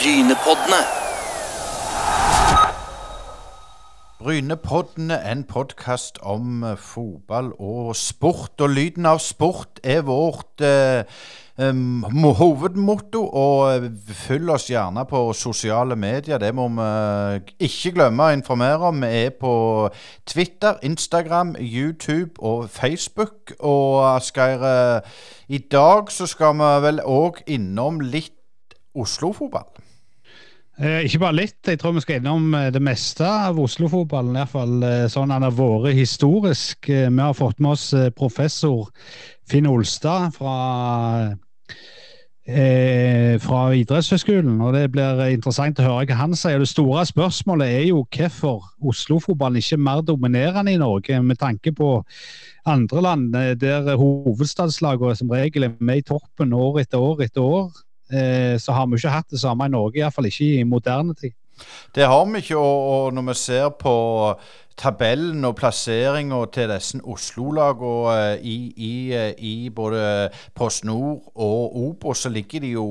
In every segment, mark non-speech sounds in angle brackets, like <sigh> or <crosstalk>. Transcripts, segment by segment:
Brynepoddene. Brynepoddene, en podkast om eh, fotball og sport. Og lyden av sport er vårt eh, em, hovedmotto. Og eh, følg oss gjerne på sosiale medier. Det må vi eh, ikke glemme å informere om. Vi er på Twitter, Instagram, YouTube og Facebook. Og Asgeir, i dag så skal vi vel òg innom litt Oslo-fotball. Eh, ikke bare litt, jeg tror vi skal innom eh, det meste av Oslo-fotballen. i hvert fall eh, sånn han har vært historisk. Vi har fått med oss professor Finn Olstad fra, eh, fra idrettshøyskolen. og Det blir interessant å høre hva han sier. Det store spørsmålet er jo hvorfor Oslo-fotballen ikke er mer dominerende i Norge, med tanke på andre land der hovedstadslagene som regel er med i toppen år etter år etter år. Eh, så har vi ikke hatt det samme i Norge, iallfall ikke i moderne tid. Det har vi ikke, og, når vi ser på tabellen og plasseringa til disse Oslo-lagene eh, i, i, eh, i både Post Nord og Obos, så ligger de jo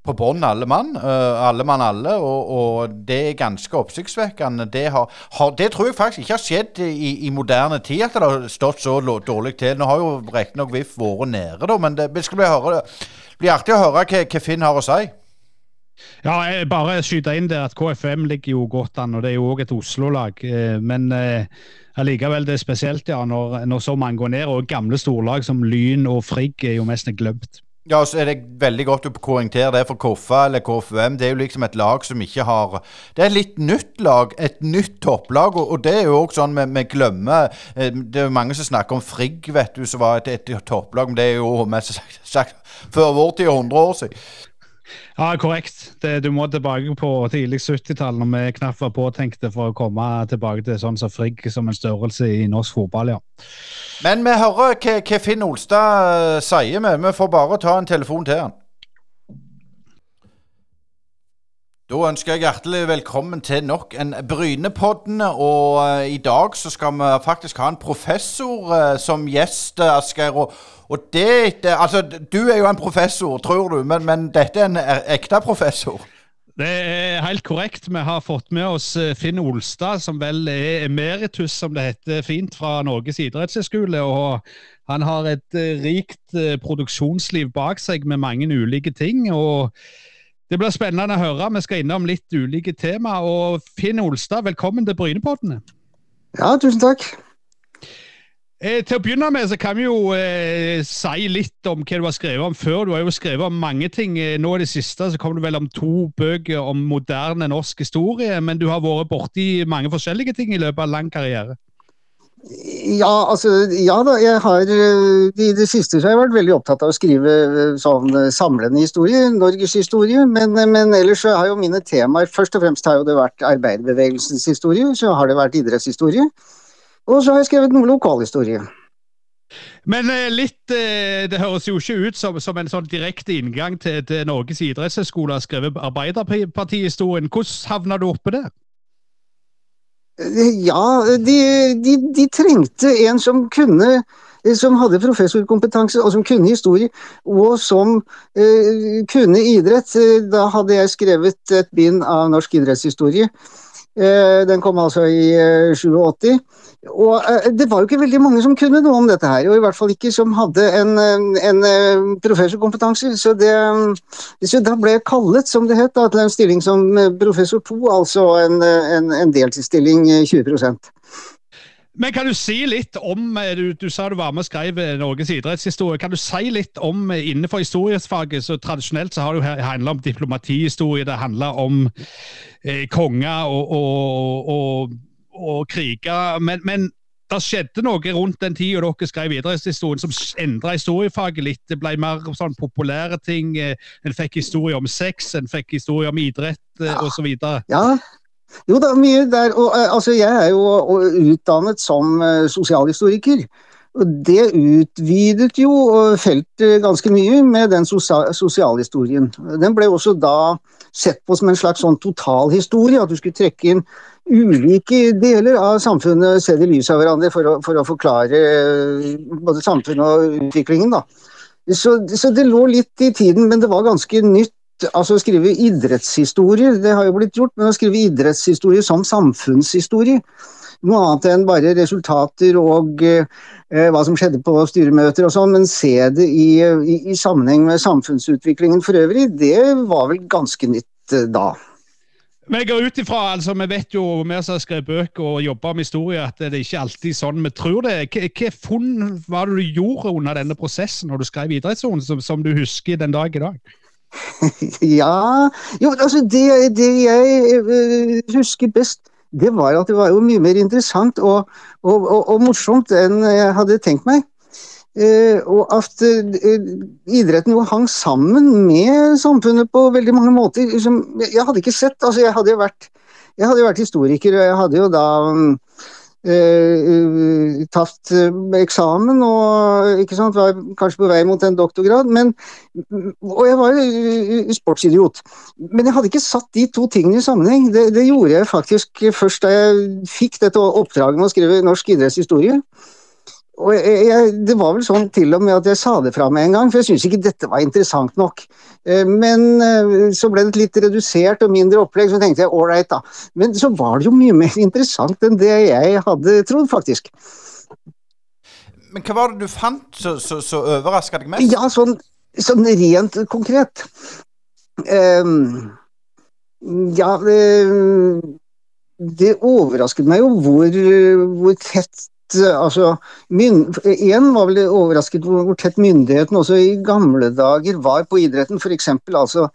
på bånn alle mann. alle mann alle, og, og det er ganske oppsiktsvekkende. Det, har, har, det tror jeg faktisk ikke har skjedd i, i moderne tid, at det har stått så dårlig til. Nå har jo riktignok VIF vært nede, da, men det, vi skal høre, bli artig å høre hva, hva Finn har å si. Ja, jeg bare skyte inn der at KFM ligger jo godt an, og det er jo òg et Oslo-lag. eh, Men eh, allikevel det er spesielt ja, når, når så mange går ned, og gamle storlag som Lyn og Frigg er jo mest glemt. Ja, så er det veldig godt å poengtere det for KFA eller KFUM. Det er jo liksom et lag som ikke har Det er et litt nytt lag, et nytt topplag. Og, og det er jo òg sånn vi, vi glemmer eh, Det er jo mange som snakker om Frigg, vet du, som var et, et topplag. Men det er jo mest sagt, sagt før vår tid, 100 år siden. Ja, korrekt. Det, du må tilbake på tidlig 70-tall, når vi knapt var påtenkte for å komme tilbake til sånn som Frigg som en størrelse i norsk fotball, ja. Men vi hører hva, hva Finn Olstad eh, sier. Vi. vi får bare ta en telefon til han. Da ønsker jeg hjertelig velkommen til nok en Brynepoddene. Og uh, i dag så skal vi faktisk ha en professor uh, som gjest, Asgeir. Og det, det Altså, du er jo en professor, tror du, men, men dette er en ekte professor. Det er helt korrekt. Vi har fått med oss eh, Finn Olstad, som vel er emeritus, som det heter fint, fra Norges idrettshøgskole. Og han har et eh, rikt eh, produksjonsliv bak seg med mange ulike ting. og det blir spennende å høre. Vi skal innom litt ulike tema. Og Finn Olstad, velkommen til Brynepoddene. Ja, tusen takk. Eh, til å begynne med så kan vi jo eh, si litt om hva du har skrevet om før. Du har jo skrevet om mange ting. Eh, Nå i det siste så kom du vel om to bøker om moderne norsk historie, men du har vært borti mange forskjellige ting i løpet av lang karriere. Ja, altså, ja da, jeg har eh, I det siste så har jeg vært veldig opptatt av å skrive eh, sånn samlende historie, Norges historie, men, men ellers så har jo mine temaer Først og fremst har jo det vært arbeiderbevegelsens historie, så har det vært idrettshistorie, og så har jeg skrevet noe lokalhistorie. Men eh, litt eh, Det høres jo ikke ut som, som en sånn direkte inngang til, til Norges idrettshøgskole har skrevet Arbeiderpartihistorien. Hvordan havna du oppe der? Ja, de, de, de trengte en som kunne som hadde professorkompetanse og som kunne historie, og som eh, kunne idrett. Da hadde jeg skrevet et bind av norsk idrettshistorie. Eh, den kom altså i eh, 87. Og eh, det var jo ikke veldig mange som kunne noe om dette her, og i hvert fall ikke som hadde en, eh, en eh, professorkompetanse. Så, det, så da ble jeg kallet, som det het, da, til en stilling som eh, professor 2, altså en, eh, en, en deltidsstilling eh, 20 Men kan du si litt om eh, Du, du sa du var med og skrev eh, Norges idrettshistorie. Kan du si litt om eh, innenfor historiefaget? så Tradisjonelt så har det jo handla om diplomatihistorie, det handler om eh, konger og, og, og, og kriger. Men, men det skjedde noe rundt den tida dere skrev idrettshistorien som endra historiefaget litt. Det ble mer sånn populære ting. En fikk historie om sex, en fikk historie om idrett Ja. osv. Ja, jo da, mye der. Og, eh, altså, jeg er jo og, utdannet som eh, sosialhistoriker. Og det utvidet jo eh, feltet ganske mye med den sosialhistorien. Den ble også da sett på som en slags sånn totalhistorie, at du skulle trekke inn ulike deler av samfunnet, se det i lys av hverandre for å, for å forklare både samfunnet og utviklingen. da. Så, så det lå litt i tiden, men det var ganske nytt altså skrive idrettshistorie, det har jo blitt gjort, men å skrive idrettshistorie som samfunnshistorie, noe annet enn bare resultater og eh, hva som skjedde på styremøter og sånn, men se det i, i, i, sammenheng med samfunnsutviklingen for øvrig, det var vel ganske nytt eh, da. Men jeg går ut ifra, altså, Vi vet jo, vi som har skrevet bøker og jobba med historie, at det er ikke alltid sånn vi tror det. Hva funn var det du gjorde under denne prosessen når du skrev Idrettssonen, som, som, du husker den dag i dag? <laughs> ja Jo, altså, det, det jeg uh, husker best, det var at det var jo mye mer interessant og, og, og, og morsomt enn jeg hadde tenkt meg. Uh, og at uh, idretten jo hang sammen med samfunnet på veldig mange måter. Liksom, jeg hadde ikke sett altså Jeg hadde jo vært, jeg hadde vært historiker, og jeg hadde jo da uh, tatt eksamen og ikke sant, var kanskje på vei mot en doktorgrad. Men, og jeg var jo sportsidiot. Men jeg hadde ikke satt de to tingene i sammenheng. Det, det gjorde jeg faktisk først da jeg fikk dette oppdraget med å skrive norsk idrettshistorie og jeg, jeg, det var vel sånn til og med at jeg sa det fra meg en gang, for jeg syntes ikke dette var interessant nok. Eh, men eh, så ble det litt redusert og mindre opplegg, så tenkte jeg ålreit, da. Men så var det jo mye mer <laughs> interessant enn det jeg hadde trodd, faktisk. Men hva var det du fant så, så, så overraska deg mest? Ja, sånn, sånn rent konkret. Um, ja, det, det overrasket meg jo hvor, hvor tett altså, Én var vel overrasket hvor tett myndigheten også i gamle dager var på idretten. F.eks. altså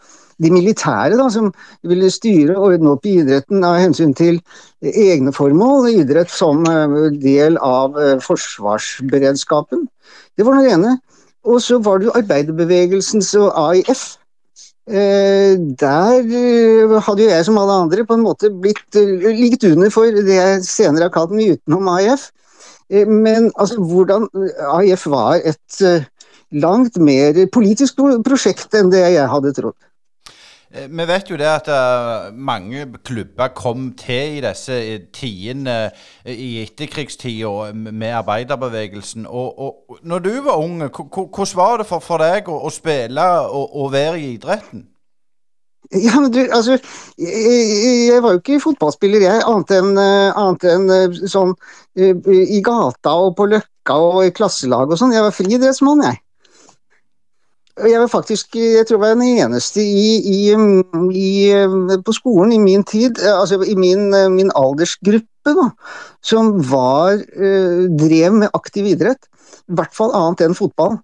de militære da, som ville styre og ordne opp i idretten av hensyn til egne formål. Idrett som eh, del av eh, forsvarsberedskapen. Det var det ene. Og så var det jo arbeiderbevegelsens og AIF. Eh, der hadde jo jeg som alle andre på en måte blitt ligget under for det jeg senere har kalt den utenom AIF. Eh, men altså, hvordan AIF var et eh, langt mer politisk prosjekt enn det jeg hadde trodd. Eh, vi vet jo det at mange klubber kom til i disse tidene i etterkrigstida med arbeiderbevegelsen. Og, og, når du var ung, hvordan var det for deg å, å spille og, og være i idretten? Ja, men du, altså jeg, var jo ikke fotballspiller, jeg, annet enn, eh, annet enn eh, sånn eh, i gata og på Løkka og i klasselag og sånn. Jeg var friidrettsmann, jeg. Jeg var faktisk jeg tror jeg var den eneste i, i, i, på skolen i min tid, altså i min, min aldersgruppe, da, som var drev med aktiv idrett. I hvert fall annet enn fotball.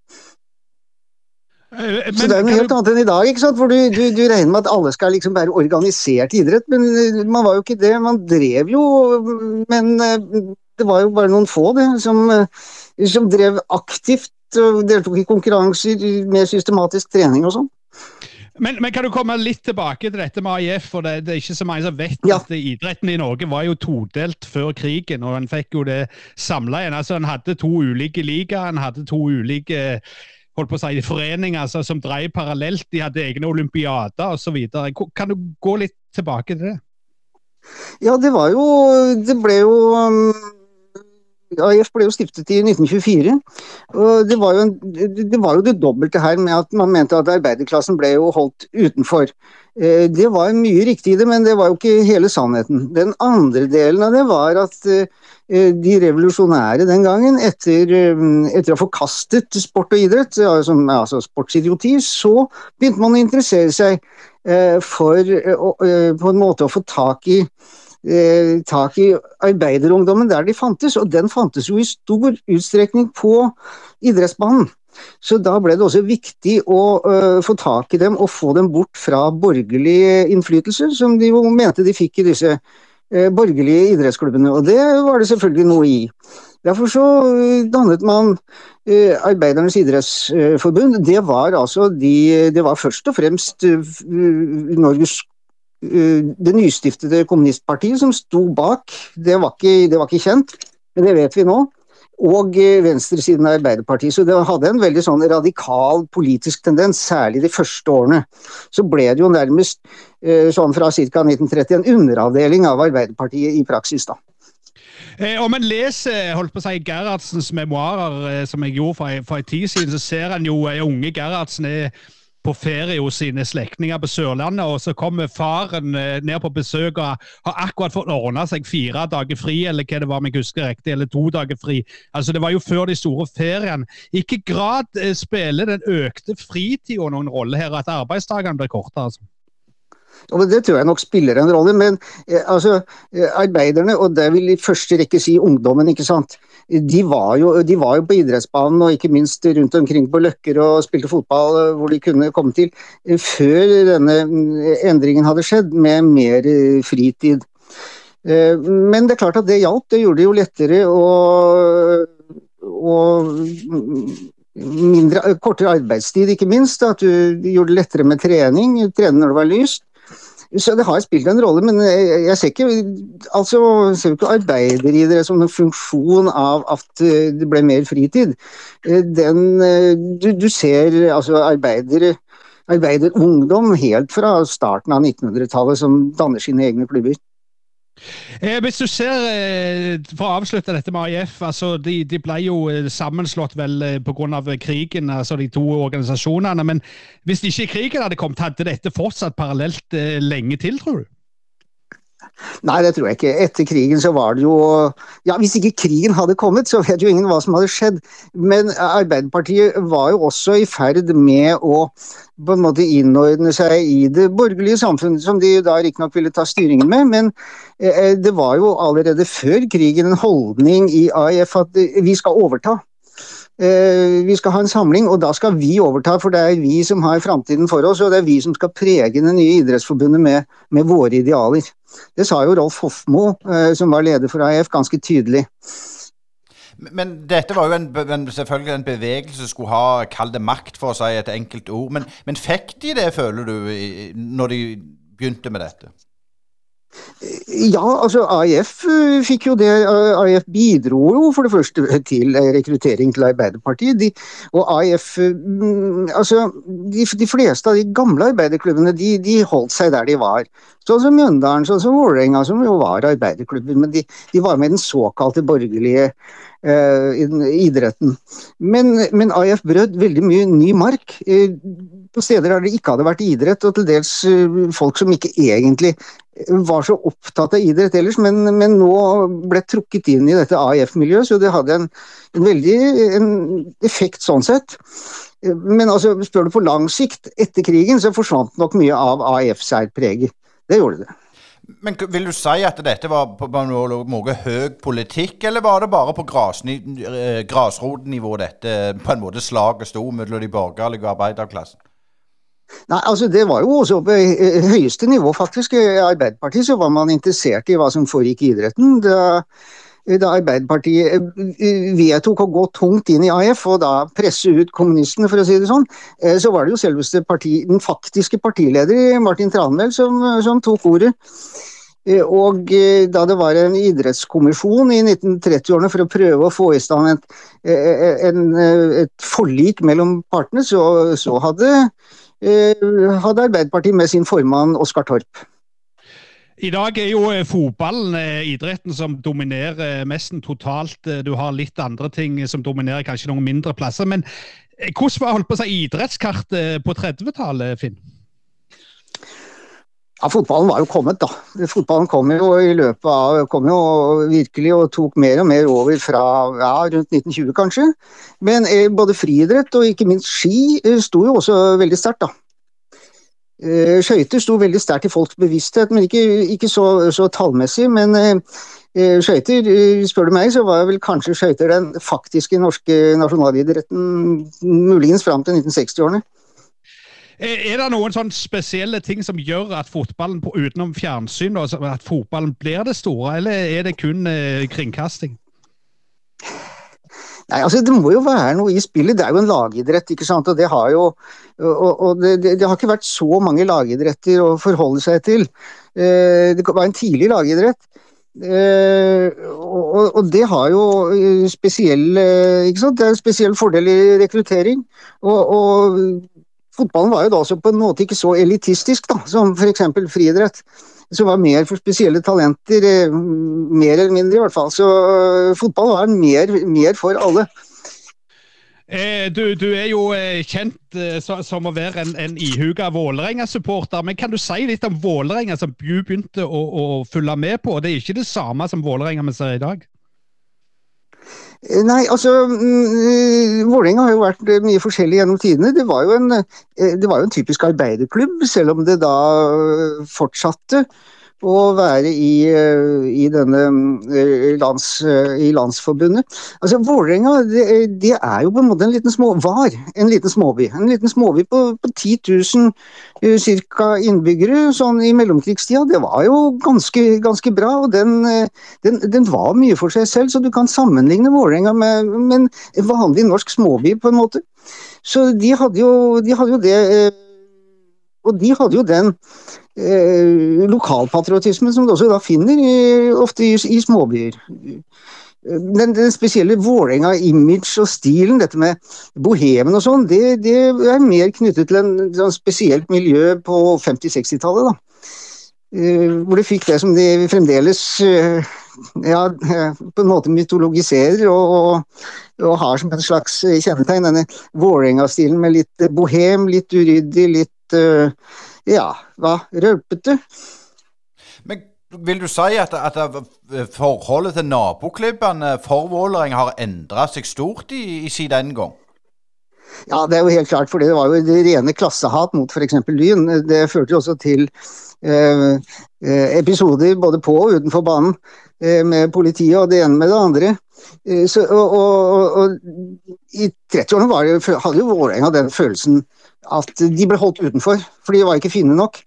Men, så det er noe helt annet enn i dag, ikke sant? hvor du, du, du, regner med at alle skal liksom være organisert idrett. Men eh, man var jo ikke det. Man drev jo, men eh, det var jo bare noen få det, som, eh, som drev aktivt og deltok i konkurranser med systematisk trening og sånn. Men, men, kan du komme litt tilbake til dette med AIF? for Det, det er ikke så mange som vet ja. at idretten i Norge var jo todelt før krigen, og en fikk jo det samla igjen. Altså, en hadde to ulike ligaer, en hadde to ulike holdt på å si, foreninger altså, som drev parallelt. De hadde egne olympiader osv. Kan du gå litt tilbake til det? Ja, det var jo Det ble jo um, AIF ble jo stiftet i 1924. og Det var en, det, var jo det dobbelte her med at man mente at arbeiderklassen ble jo holdt utenfor. Eh, det var mye riktig i det, men det var jo ikke hele sannheten. Den andre delen av det var at eh, de revolusjonære den gangen, etter, eh, etter å ha forkastet sport og idrett, altså, altså sportsidioti, så begynte man å interessere seg for på en måte å få tak i tak i arbeiderungdommen der de fantes, og den fantes jo i stor utstrekning på idrettsbanen. Så da ble det også viktig å uh, få tak i dem og få dem bort fra borgerlig innflytelse, som de jo mente de fikk i disse uh, borgerlige idrettsklubbene. Og det var det selvfølgelig noe i. Derfor så uh, dannet man Arbeidernes idrettsforbund. Det var altså de, det var først og fremst Norges det nystiftede kommunistpartiet som sto bak. Det var, ikke, det var ikke kjent, men det vet vi nå og venstresiden av Arbeiderpartiet. Så det hadde en veldig sånn radikal politisk tendens, særlig de første årene. Så ble det jo nærmest eh, sånn fra ca. 1930 en underavdeling av Arbeiderpartiet i praksis, da. Eh, om en leser holdt på å si, Gerhardsens memoarer, eh, som jeg gjorde for, en tid siden, så ser en jo eh, unge Gerhardsen er på ferie hos sine slektninger på Sørlandet, og så kommer faren eh, ned på besøk og har akkurat fått ordna seg fire dager fri, eller hva det var, om jeg husker riktig, eller to dager fri. Altså Det var jo før de store feriene. Ikke grad eh, spiller den økte fritida noen rolle her, at arbeidsdagene blir kortere. altså. Det tror jeg nok spiller en rolle, men eh, altså, arbeiderne, og det vil i første rekke si ungdommen, ikke sant. De var, jo, de var jo på idrettsbanen og ikke minst rundt omkring på Løkker og spilte fotball eh, hvor de kunne komme til, eh, før denne mm, endringen hadde skjedd, med mer eh, fritid. Men det er klart at det hjalp. Det gjorde det jo lettere å, å mindre, kortere arbeidstid, ikke minst. At du gjorde det lettere med trening, trene når det var lyst. Så det har spilt en rolle, men jeg, jeg ser ikke altså, ser ikke arbeideridrett som en funksjon av at eh, det ble mer fritid. Eh, Den, eh, du, du ser altså arbeidere arbeiderungdom helt fra starten av 1900-tallet som danner sine egne klubber. Eh, hvis du ser, eh, For å avslutte dette med AIF. altså De, de ble jo eh, sammenslått vel pga. krigen, altså de to organisasjonene. Men hvis ikke krigen hadde kommet, hadde dette fortsatt parallelt lenge til, tror du? Nei, det tror jeg ikke. Etter krigen så var det jo Ja, hvis ikke krigen hadde kommet, så vet jo ingen hva som hadde skjedd. Men Arbeiderpartiet var jo også i ferd med å på en måte innordne seg i det borgerlige samfunnet, som de da riktignok ville ta styringen med. Men eh, det var jo allerede før krigen en holdning i AIF at eh, vi skal overta. Eh, Vi skal ha en samling, og da skal vi overta, for det er vi som har framtiden for oss. Og det er vi som skal prege det nye idrettsforbundet med, med våre idealer. Det sa jo Rolf Hofmo, eh, som var leder for AIF, ganske tydelig. Men dette var jo en, selvfølgelig en bevegelse som skulle ha, kall det makt, for å si et enkelt ord. Men, men fikk de det, føler du, når de begynte med dette? Ja, altså AIF eh, fikk jo det. eh, AIF bidro jo for det første til eh, rekruttering til Arbeiderpartiet. De, og AIF mm, Altså, de, de fleste av de gamle arbeiderklubbene, de, de holdt seg der de var. Sånn som Mjøndalen, sånn som Vålerenga, som jo var arbeiderklubber. Men de, de var med i den såkalte borgerlige uh, idretten. Men, men AIF brød veldig mye ny mark. Uh, på steder der det ikke hadde vært idrett, og til dels uh, folk som ikke egentlig var så opptatt av idrett ellers, men, men nå ble trukket inn i dette AIF-miljøet, så det hadde en, en veldig en effekt sånn sett. Men altså, spør du på lang sikt, etter krigen så forsvant nok mye av AIF-særpreget. Det gjorde det. Men vil du si at dette var på på noe, høy politikk, eller var det bare på eh, grasrotnivå dette på en måte slaget sto mellom de borgerlige og arbeiderklassen? Nei, altså Det var jo også på eh, høyeste nivå, faktisk. I Arbeiderpartiet så var man interessert i hva som foregikk i idretten. Da, da Arbeiderpartiet eh, vedtok å gå tungt inn i AF og da presse ut kommunistene, for å si det sånn, eh, så var det jo selveste parti, den faktiske partileder Martin Tranmæl som, som tok ordet. Eh, Og eh, da det var en idrettskommisjon i 1930-årene for å prøve å få i stand et, eh, en, eh, et forlik mellom partene, så, så hadde, eh, hadde Arbeiderpartiet med sin formann Oskar Torp. I dag er jo eh, fotballen eh, idretten som dominerer mest totalt. Eh, Du har litt andre ting som dominerer kanskje noen mindre plasser. Men eh, hvordan var holdt på å si, idrettskartet på 30-tallet, Finn? Ja, Fotballen var jo kommet, da. Fotballen kom jo i løpet av kom jo virkelig og tok mer og mer over fra ja, rundt 1920, kanskje. Men eh, både friidrett og ikke minst ski eh, sto jo også veldig sterkt, da. Eh, Skøyter sto veldig sterkt i folks bevissthet, men ikke, ikke så, så tallmessig. Men eh, eh, skøyter, spør du meg, så var vel kanskje skøyter den faktiske norske nasjonalidretten muligens fram til 1960-årene. Er det noen sånn spesielle ting som gjør at fotballen, utenom fjernsyn, at fotballen blir det store, eller er det kun kringkasting? Nei, altså Det må jo være noe i spillet. Det er jo en lagidrett. ikke sant? Og det har jo og, og det, det, har ikke vært så mange lagidretter å forholde seg til. Eh, det var en tidlig lagidrett. Eh, og, og det har jo spesiell ikke sant? Det er en spesiell fordel i rekruttering. Og, og fotballen var jo da også på en måte ikke så elitistisk da, som f.eks. friidrett. Som var mer for spesielle talenter, eh, mer eller mindre i hvert fall. Så eh, fotball var mer, mer for alle. Eh, du, du, er jo kjent som å være en, en ihuga Vålerenga-supporter. Men kan du si litt om Vålerenga som du begynte å, å, følge med på? Det er ikke det samme som Vålerenga vi ser i dag? Nei, altså mm, Vålerenga har jo vært mye forskjellig gjennom tidene. Det var en, det var jo en typisk arbeiderklubb, selv om det da fortsatte å være i, eh, i denne eh, lands, eh, i landsforbundet. Altså Vålerenga det, det, er jo på en måte en liten små, var en liten småby. En liten småby på, på 10 000 cirka innbyggere sånn i mellomkrigstida. Det var jo ganske, ganske bra, og den, den, den, var mye for seg selv. Så du kan sammenligne Vålerenga med, med en vanlig norsk småby, på en måte. Så de hadde jo, de hadde jo det Og de hadde jo den eh, lokalpatriotismen som du også da finner i, ofte i, i småbyer. Den, den, spesielle Vålerenga-image og stilen, dette med bohemen og sånn, det, det, er mer knyttet til en sånn spesielt miljø på 50-60-tallet. da. Uh, hvor de fikk det som de fremdeles uh, ja, på en måte mytologiserer og, og, og, har som en slags kjennetegn. Denne Vålerenga-stilen med litt bohem, litt uryddig, litt uh, ja, hva var du? Men vil du si at, at forholdet til naboklubbene for Vålerenga har endra seg stort i, i siden den gang? Ja, det er jo helt klart, for det var jo det rene klassehat mot f.eks. Lyn. Det førte jo også til eh, eh, episoder både på og utenfor banen eh, med politiet og det ene med det andre. Eh, så, og, og, og, I 30-årene hadde jo Vålerenga den følelsen at de ble holdt utenfor, for de var ikke fine nok.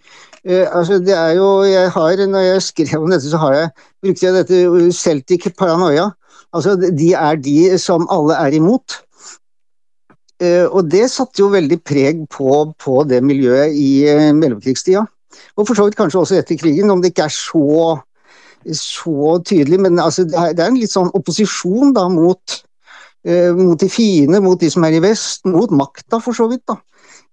Uh, altså det er jo, jeg har, Når jeg skrev om dette, så har jeg, brukte jeg dette Celtic paranoia. Altså De er de som alle er imot. Uh, og det satte jo veldig preg på, på det miljøet i uh, mellomkrigstida. Og for så vidt kanskje også etter krigen, om det ikke er så, så tydelig. Men altså, det, er, det er en litt sånn opposisjon da mot, mot de fine, mot de som er i vest, mot makta for så vidt. da.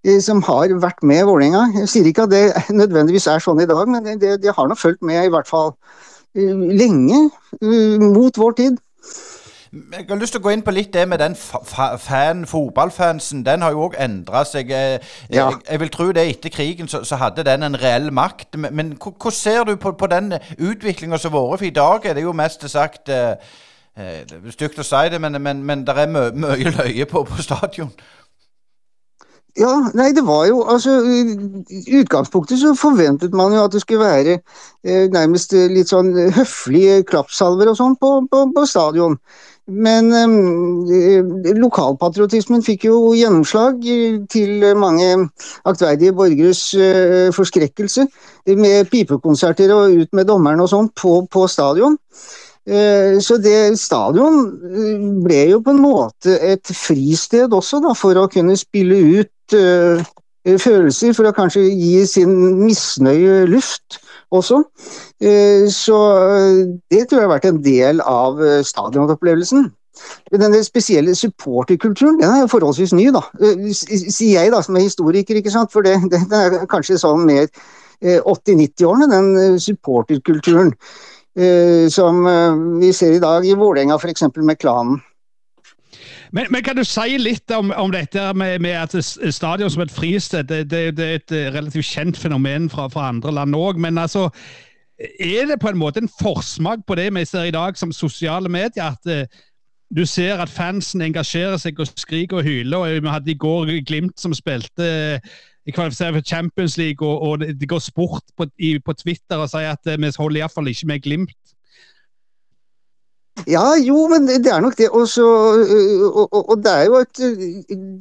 Eh, som har vært med Vålerenga. Jeg sier ikke at det nødvendigvis er sånn i dag, men det, det har nå fulgt med i hvert fall eh, lenge, eh, mot vår tid. Jeg har lyst til å gå inn på litt det med den fan, fotballfansen. Den har jo òg endra seg. Jeg, ja. jeg, jeg, vil tro det etter krigen så, så hadde den en reell makt. Men hvordan ser du på, på den utviklinga som har vært? For i dag er det jo mest sagt eh, stygt å si det, men, men, men det er mye løye på, på stadion. Ja, nei, det var jo altså I utgangspunktet så forventet man jo at det skulle være eh, nærmest eh, litt sånn høflige klappsalver og sånn på, på, på, stadion. Men eh, lokalpatriotismen fikk jo gjennomslag til mange aktverdige borgeres eh, forskrekkelse. Med pipekonserter og ut med dommeren og sånn på, på stadion. Eh, så det stadion eh, ble jo på en måte et fristed også, da, for å kunne spille ut uh, følelser, for å kanskje gi sin misnøye luft også. Så det tror jeg har vært en del av stadionopplevelsen. Denne spesielle supporterkulturen den er jo forholdsvis ny, da. Sier jeg, da, som er historiker, ikke sant. For det, <laughs> den er kanskje sånn mer 80-90-årene, den supporterkulturen. Eh, som eh, vi ser i dag i Vålerenga f.eks. med klanen. Men, men, kan du si litt om, om dette med, med, at stadion som et fristed det, det, det er et eh, relativt kjent fenomen fra, fra andre land òg. Men altså, er det på en måte en forsmak på det vi ser i dag som sosiale medier? At uh, du ser at fansen engasjerer seg og skriker og hyler. og Vi hadde i går Glimt som spilte uh, kvalifiserer for Champions League, og, og det går sport på, i, på, Twitter og sier at eh, vi holder iallfall ikke med Glimt. Ja, jo, men det er nok det. Også, og, og, og, det er jo et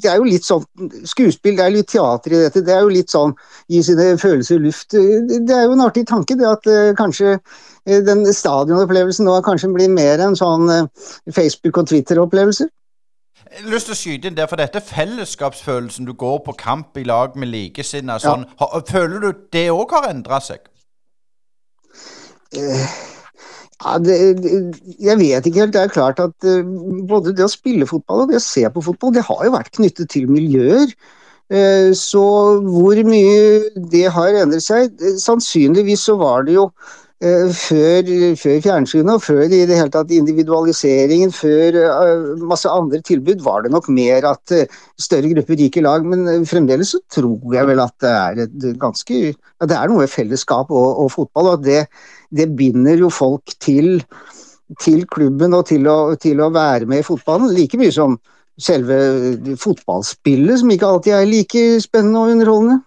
Det er jo litt sånn skuespill, det er litt teater i dette. Det er jo litt sånn gi sine følelser luft. Det er jo en artig tanke, det at uh, kanskje uh, den stadionopplevelsen nå kanskje blir mer en sånn Facebook- og Twitter-opplevelse. Jeg har lyst til å skyte inn der, for dette fellesskapsfølelsen du går på kamp i lag med likesinnede, sånn, ja. føler du det òg har endra seg? Uh, ja, det, jeg vet ikke helt. Det er klart at uh, både det å spille fotball og det å se på fotball, det har jo vært knyttet til miljøer. Uh, så hvor mye det har endret seg Sannsynligvis så var det jo før, før fjernsynet og før i det hele tatt individualiseringen, før masse andre tilbud, var det nok mer at større grupper gikk i lag. Men fremdeles så tror jeg vel at det er et ganske Det er noe fellesskap og, og fotball, og det, det binder jo folk til til klubben og til å, til å, være med i fotballen, like mye som selve fotballspillet, som ikke alltid er like spennende og underholdende.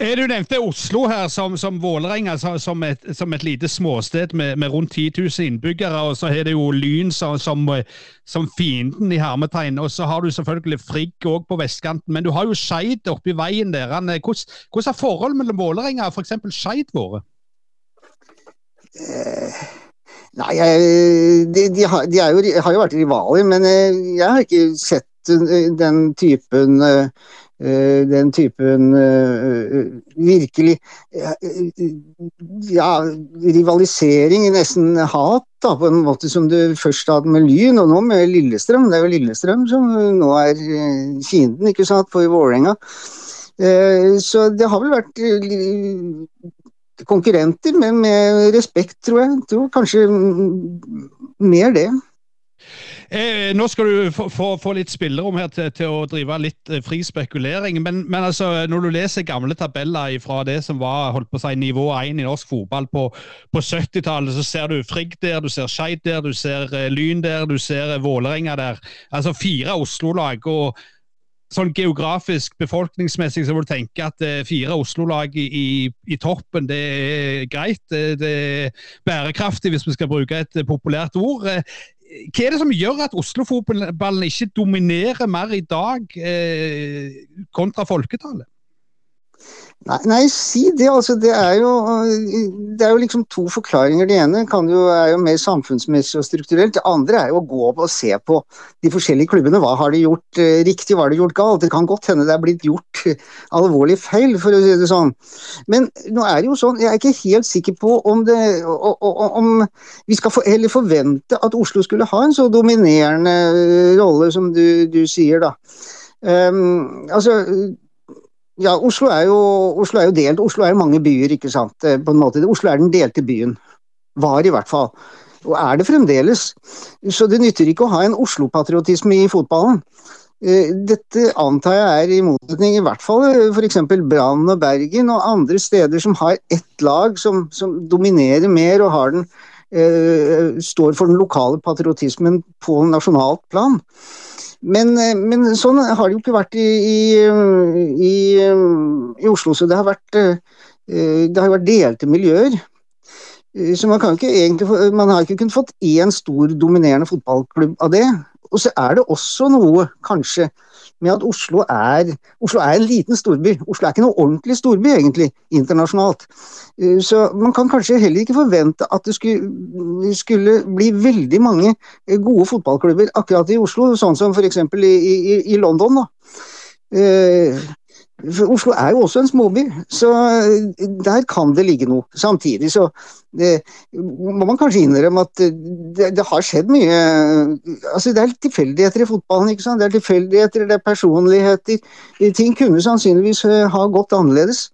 Eh, du nevnte Oslo her som, som Vålerenga, som, et, som et lite småsted med, med, rundt 10 000 innbyggere. Og så har det jo Lyn som, som, som fienden i hermetegn. Og så har du selvfølgelig Frigg òg på vestkanten. Men du har jo Skeid oppi veien der. Hvordan, hvordan har forholdet mellom Vålerenga og f.eks. Skeid vært? Eh, nei, de, de, har, de jo, har, jo, vært rivaler, men eh, jeg har ikke sett den typen Eh, den typen eh, virkelig ja, rivalisering, nesten hat, da, på en måte som du først hadde med Lyn, og nå med Lillestrøm. Det er jo Lillestrøm som nå er eh, fienden, ikke sant, for Vålerenga. Så det har vel vært konkurrenter, men med respekt, tror jeg. jeg tror kanskje mer det. Eh, nå skal du få, få, få litt spillerom her til, til, å drive litt eh, fri spekulering. Men, men altså, når du leser gamle tabeller fra det som var holdt på å si, nivå 1 i norsk fotball på, på 70-tallet, så ser du Frigg der, du ser Skeid der, du ser eh, Lyn der, du ser eh, Vålerenga der. Altså fire Oslo-lag. og sånn geografisk, befolkningsmessig, så må du tenke at eh, fire Oslo-lag i, i, i, toppen, det er greit. Det, det, er bærekraftig, hvis vi skal bruke et populært ord. Hva er det som gjør at Oslo-fotballen ikke dominerer mer i dag eh, kontra folketallet? Nei, nei, si det. Altså, det, er jo, det er jo liksom to forklaringer. Det ene jo, er jo mer samfunnsmessig og strukturelt. Det andre er jo å gå opp og se på de forskjellige klubbene. Hva har de gjort eh, riktig, hva har de gjort galt? Det kan godt hende det er blitt gjort alvorlig feil, for å si det sånn. Men nå er det jo sånn, jeg er ikke helt sikker på om, det, om vi skal heller forvente at Oslo skulle ha en så dominerende rolle som du, du sier, da. Um, altså ja, Oslo er, jo, Oslo er jo delt. Oslo er jo mange byer, ikke sant. Eh, på en måte. Oslo er den delte byen. Var i hvert fall. Og er det fremdeles. Så det nytter ikke å ha en Oslo-patriotisme i fotballen. Eh, dette antar jeg er i motsetning i hvert fall eh, f.eks. Brann og Bergen og andre steder som har ett lag som, som dominerer mer og har den, eh, står for den lokale patriotismen på nasjonalt plan. Men, eh, men, sånn har det jo ikke vært i, i, i, i Oslo. Så det har vært, eh, det har vært delte miljøer. Eh, så man, ikke egentlig, man har ikke kunnet fått én stor dominerende fotballklubb av det. Og så er det også noe, kanskje, med at Oslo er, Oslo er en liten storby. Oslo er ikke noe ordentlig storby, egentlig, internasjonalt. Eh, så man kan kanskje heller ikke forvente at det skulle, skulle bli veldig mange eh, gode fotballklubber akkurat i Oslo, sånn som f.eks. I, i, i London. da. Eh, Oslo er jo også en småby, så eh, der kan det ligge noe. Samtidig så det, må man kanskje innrømme at det, det, har skjedd mye altså Det er tilfeldigheter i fotballen. ikke sant? Det er tilfeldigheter, det er personligheter. Ting kunne sannsynligvis eh, ha gått annerledes.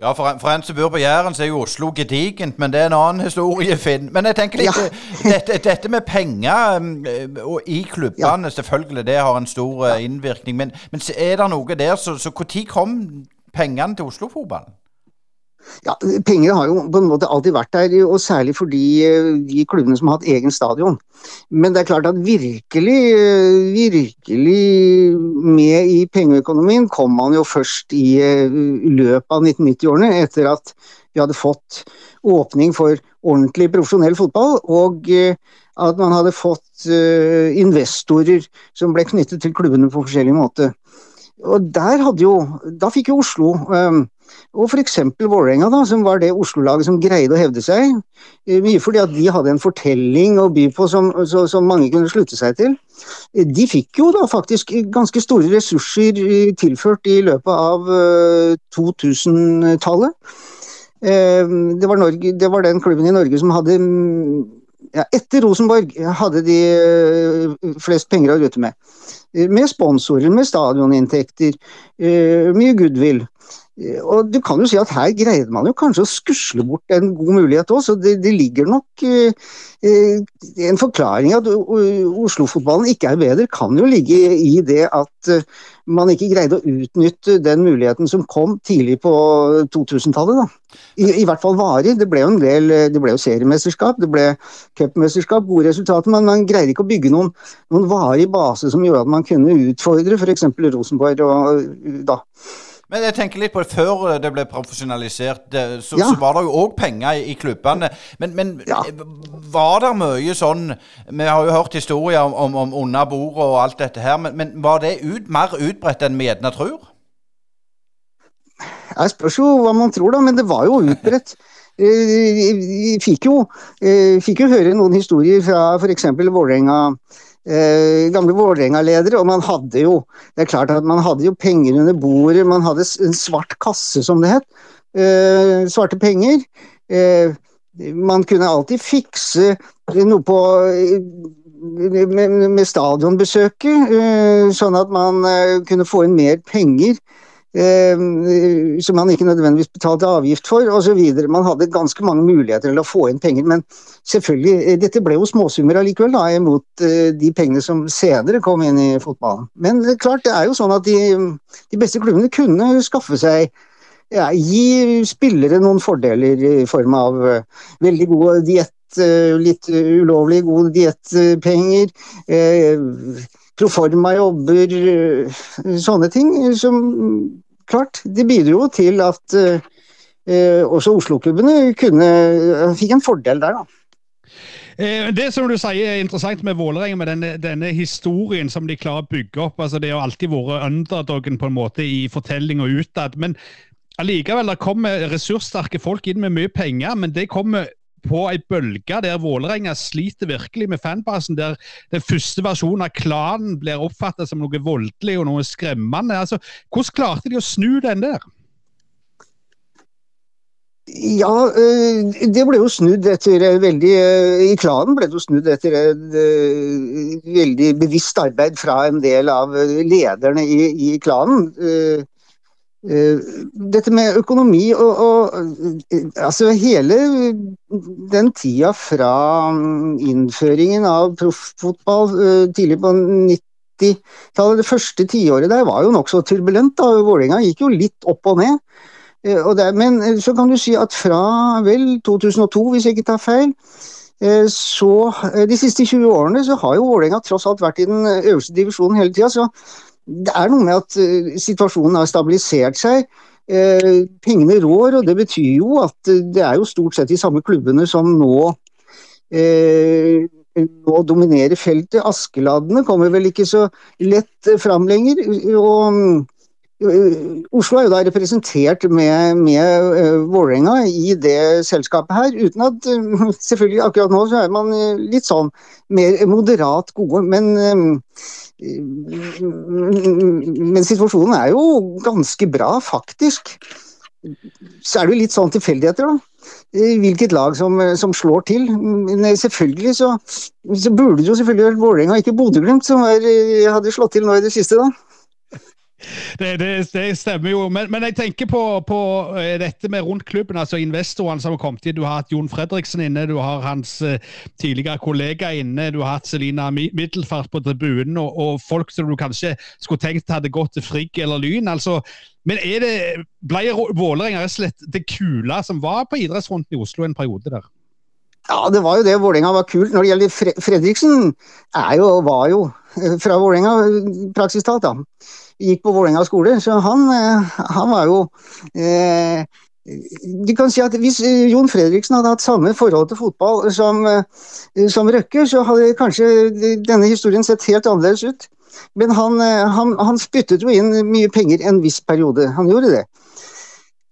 Ja, for en, for en, som bor på Jæren, så er jo Oslo gedigent, men det er en annen historie, Finn. Men jeg tenker litt ja. dette, dette, med penger um, og i klubbene, ja. selvfølgelig, det har en stor uh, innvirkning. Men, men er det noe der, så når kom pengene til Oslo-fotballen? Ja, Penger har jo på en måte alltid vært der, og særlig for de, de, klubbene som har hatt egen stadion. Men det er klart at virkelig, virkelig med i pengeøkonomien kom man jo først i løpet av 1990-årene, etter at vi hadde fått åpning for ordentlig profesjonell fotball, og at man hadde fått investorer som ble knyttet til klubbene på forskjellig måte. Og der hadde jo, Da fikk jo Oslo og f.eks. Vålerenga, som var det Oslo-laget som greide å hevde seg. Eh, mye fordi at de hadde en fortelling å by på som, så, som, mange kunne slutte seg til. Eh, de fikk jo da faktisk ganske store ressurser eh, tilført i løpet av 2000-tallet. Det, det, var den klubben i Norge som hadde ja, Etter Rosenborg hadde de flest penger å rutte med. Med sponsorer, med stadioninntekter, mye goodwill. Og du kan jo si at her greide man jo kanskje å skusle bort en god mulighet òg, så det, det, ligger nok eh, En forklaring at Oslo-fotballen ikke er bedre, kan jo ligge i det at eh, man ikke greide å utnytte den muligheten som kom tidlig på 2000-tallet. I, I, hvert fall varig. Det ble jo en del, det ble jo seriemesterskap, det ble cupmesterskap, gode resultater, men man greide ikke å bygge noen, noen varig base som gjorde at man kunne utfordre f.eks. Rosenborg og da. Men jeg tenker litt på det før det ble profesjonalisert. Så, ja. så var det jo òg penger i, i klubbene. Men, men ja. var det mye sånn Vi har jo hørt historier om, om, om under bordet og alt dette her, men, men var det ut, mer utbredt enn vi gjerne tror? Jeg spørs jo hva man tror, da, men det var jo utbredt. <laughs> Vi eh, fikk jo, eh, fikk jo høre noen historier fra f.eks. Vålerenga eh, gamle Vålerenga-ledere, og man hadde jo det er klart at man hadde jo penger under bordet, man hadde en svart kasse, som det het. Eh, svarte penger. Eh, man kunne alltid fikse noe på med, med stadionbesøket, eh, sånn at man eh, kunne få inn mer penger eh, som man ikke nødvendigvis betalte avgift for, osv. Man hadde ganske mange muligheter til å få inn penger, men selvfølgelig, eh, dette ble jo småsummer allikevel, da, imot eh, de pengene som senere kom inn i fotballen. Men det klart, det er jo sånn at de, de beste klubbene kunne skaffe seg ja, gi spillere noen fordeler i form av uh, veldig god diett, uh, litt ulovlig gode diettpenger, proforma jobber, sånne ting som klart, det bidro til at eh, også Oslo-klubbene kunne eh, fikk en fordel der, da. Eh, det som du sier er interessant med Vålerenga, med denne, denne, historien som de klarer å bygge opp. altså Det har alltid vært underdogen på en måte i fortelling og utad. Men allikevel, det kommer ressurssterke folk inn med mye penger, men det kommer på ei bølge der Vålerenga sliter virkelig med fanbasen. Der den første versjonen av klanen blir oppfattet som noe voldelig og noe skremmende. Altså, hvordan klarte de å snu den der? Ja, eh, det ble jo snudd etter veldig eh, I klanen ble det jo snudd etter et eh, veldig bevisst arbeid fra en del av lederne i, i klanen. Eh, dette med økonomi og, og, altså hele den tida fra innføringen av proffotball eh, tidlig på 90-tallet, det første tiåret der, var jo nokså turbulent. da, Vålerenga gikk jo litt opp og ned. Eh, og der, men så kan du si at fra vel 2002, hvis jeg ikke tar feil, så de siste 20 årene så har jo Vålerenga tross alt vært i den øverste divisjonen hele tida. Så det er noe med at uh, situasjonen har stabilisert seg. Eh, pengene rår, og det betyr jo at uh, det er jo stort sett de samme klubbene som nå, nå dominerer feltet. Askeladdene kommer vel ikke så lett fram lenger. og Oslo er jo da representert med, med Vålerenga i det selskapet her, uten at <laughs> Selvfølgelig akkurat nå så er man litt sånn mer moderat gode, men men situasjonen er jo ganske bra, faktisk. Så er det jo litt sånn tilfeldigheter, da. Hvilket lag som, som slår til. Men selvfølgelig så, så burde det jo selvfølgelig vært Vålerenga, ikke Bodø-Glimt, som er, hadde slått til nå i det siste, da. Det, det, det, stemmer jo. Men, men jeg tenker på, på, eh, dette med rundt klubben, altså investorene som har kommet inn. Du har hatt Jon Fredriksen inne, du har hans uh, tidligere kollega inne, du har hatt Selina Middelfart på tribunen, og, og, folk som du kanskje skulle tenkt hadde gått til Frigg eller Lyn. altså men er det, ble Vålerenga rett og slett det kule som var på idrettsrunden i Oslo en periode der? Ja, det var jo det. Vålerenga var kult. Når det gjelder Fredriksen, er jo, var jo eh, <laughs> fra Vålerenga praksistalt da gikk på Vålerenga skole, så han, eh, han var jo eh, du kan si at Hvis eh, Jon Fredriksen hadde hatt samme forhold til fotball som, eh, som Røkke, så hadde kanskje denne historien sett helt annerledes ut. Men han, han, han spyttet jo inn mye penger en viss periode. Han gjorde det.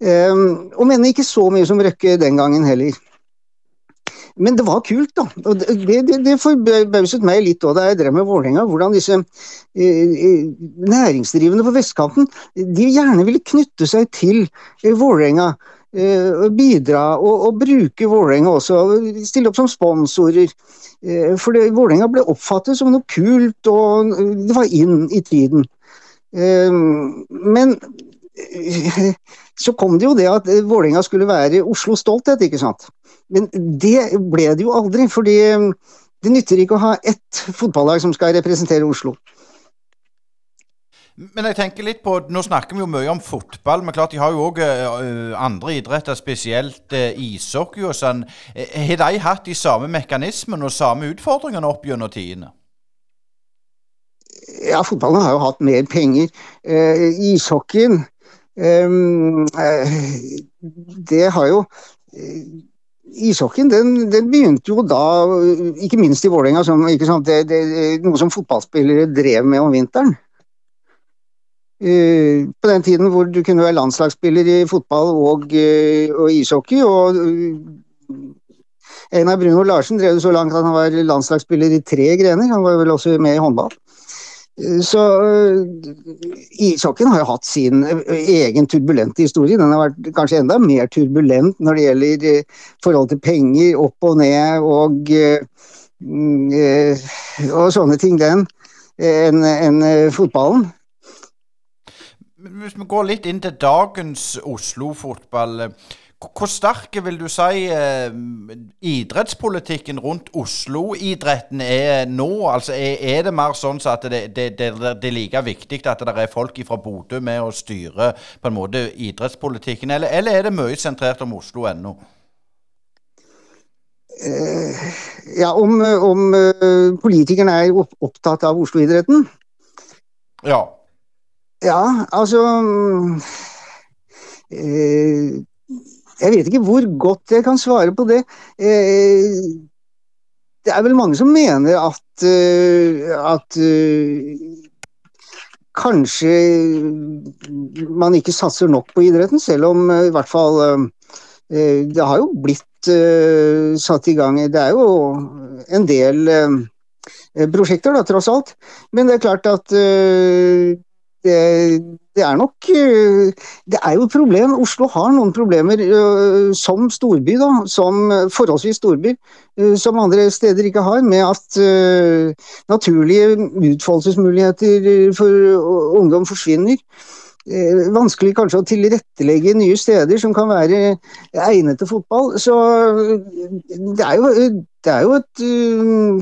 Um, og mener ikke så mye som Røkke den gangen heller. Men det var kult, da. Og det, det, det forbauset meg litt da jeg drev med Vålerenga, hvordan disse eh, eh, næringsdrivende på vestkanten de gjerne ville knytte seg til eh, Vålerenga. Eh, bidra og, og bruke Vålerenga også, stille opp som sponsorer. Eh, for Vålerenga ble oppfattet som noe kult, og det var inn i tiden. Eh, men så kom det jo det at Vålerenga skulle være Oslo stolthet, ikke sant. Men det ble det jo aldri, fordi det nytter ikke å ha ett fotballag som skal representere Oslo. Men jeg tenker litt på, Nå snakker vi jo mye om fotball, men klart de har jo òg uh, andre idretter, spesielt uh, ishockey og sånn. Har de hatt de samme mekanismene og samme utfordringene opp gjennom tidene? Ja, fotballen har jo hatt mer penger. Ishockeyen um, Det har jo Ishockeyen den, den, begynte jo da, ikke minst i Vålerenga, noe som fotballspillere drev med om vinteren. Uh, på den tiden hvor du kunne være landslagsspiller i fotball og, uh, og ishockey. og Einar Bruno Larsen drev det så langt at han var landslagsspiller i tre grener. Han var vel også med i håndball. Eh, så ishockeyen har jo hatt sin egen turbulente historie. Den har vært kanskje enda mer turbulent når det gjelder forhold til penger, opp og ned og, mm, og sånne ting, den, enn en fotballen. Hvis vi går litt inn til dagens Oslo-fotball. Eh, hvor sterk vil du si eh, idrettspolitikken rundt Oslo-idretten er nå? Altså, er, er, det mer sånn så at det, det, det, det, er like viktig at det er folk fra Bodø med å styre på en måte idrettspolitikken, eller, eller er det mye sentrert om Oslo ennå? Eh, ja, om, om uh, politikerne er opptatt av Oslo-idretten? Ja. Ja, altså eh, Jeg vet ikke hvor godt jeg kan svare på det. Eh, det er vel mange som mener at, eh, at kanskje man ikke satser nok på idretten, selv om i hvert fall Det har jo blitt satt i gang Det er jo en del prosjekter, da, tross alt. Men det er klart at det, det, er nok eh, Det er jo et problem. Oslo har noen problemer uh, som storby, da, som forholdsvis storby, som andre steder ikke har, med at naturlige utfoldelsesmuligheter for ungdom forsvinner. Eh, vanskelig kanskje å tilrettelegge nye steder som kan være egnet til fotball. Så det er jo, det er jo et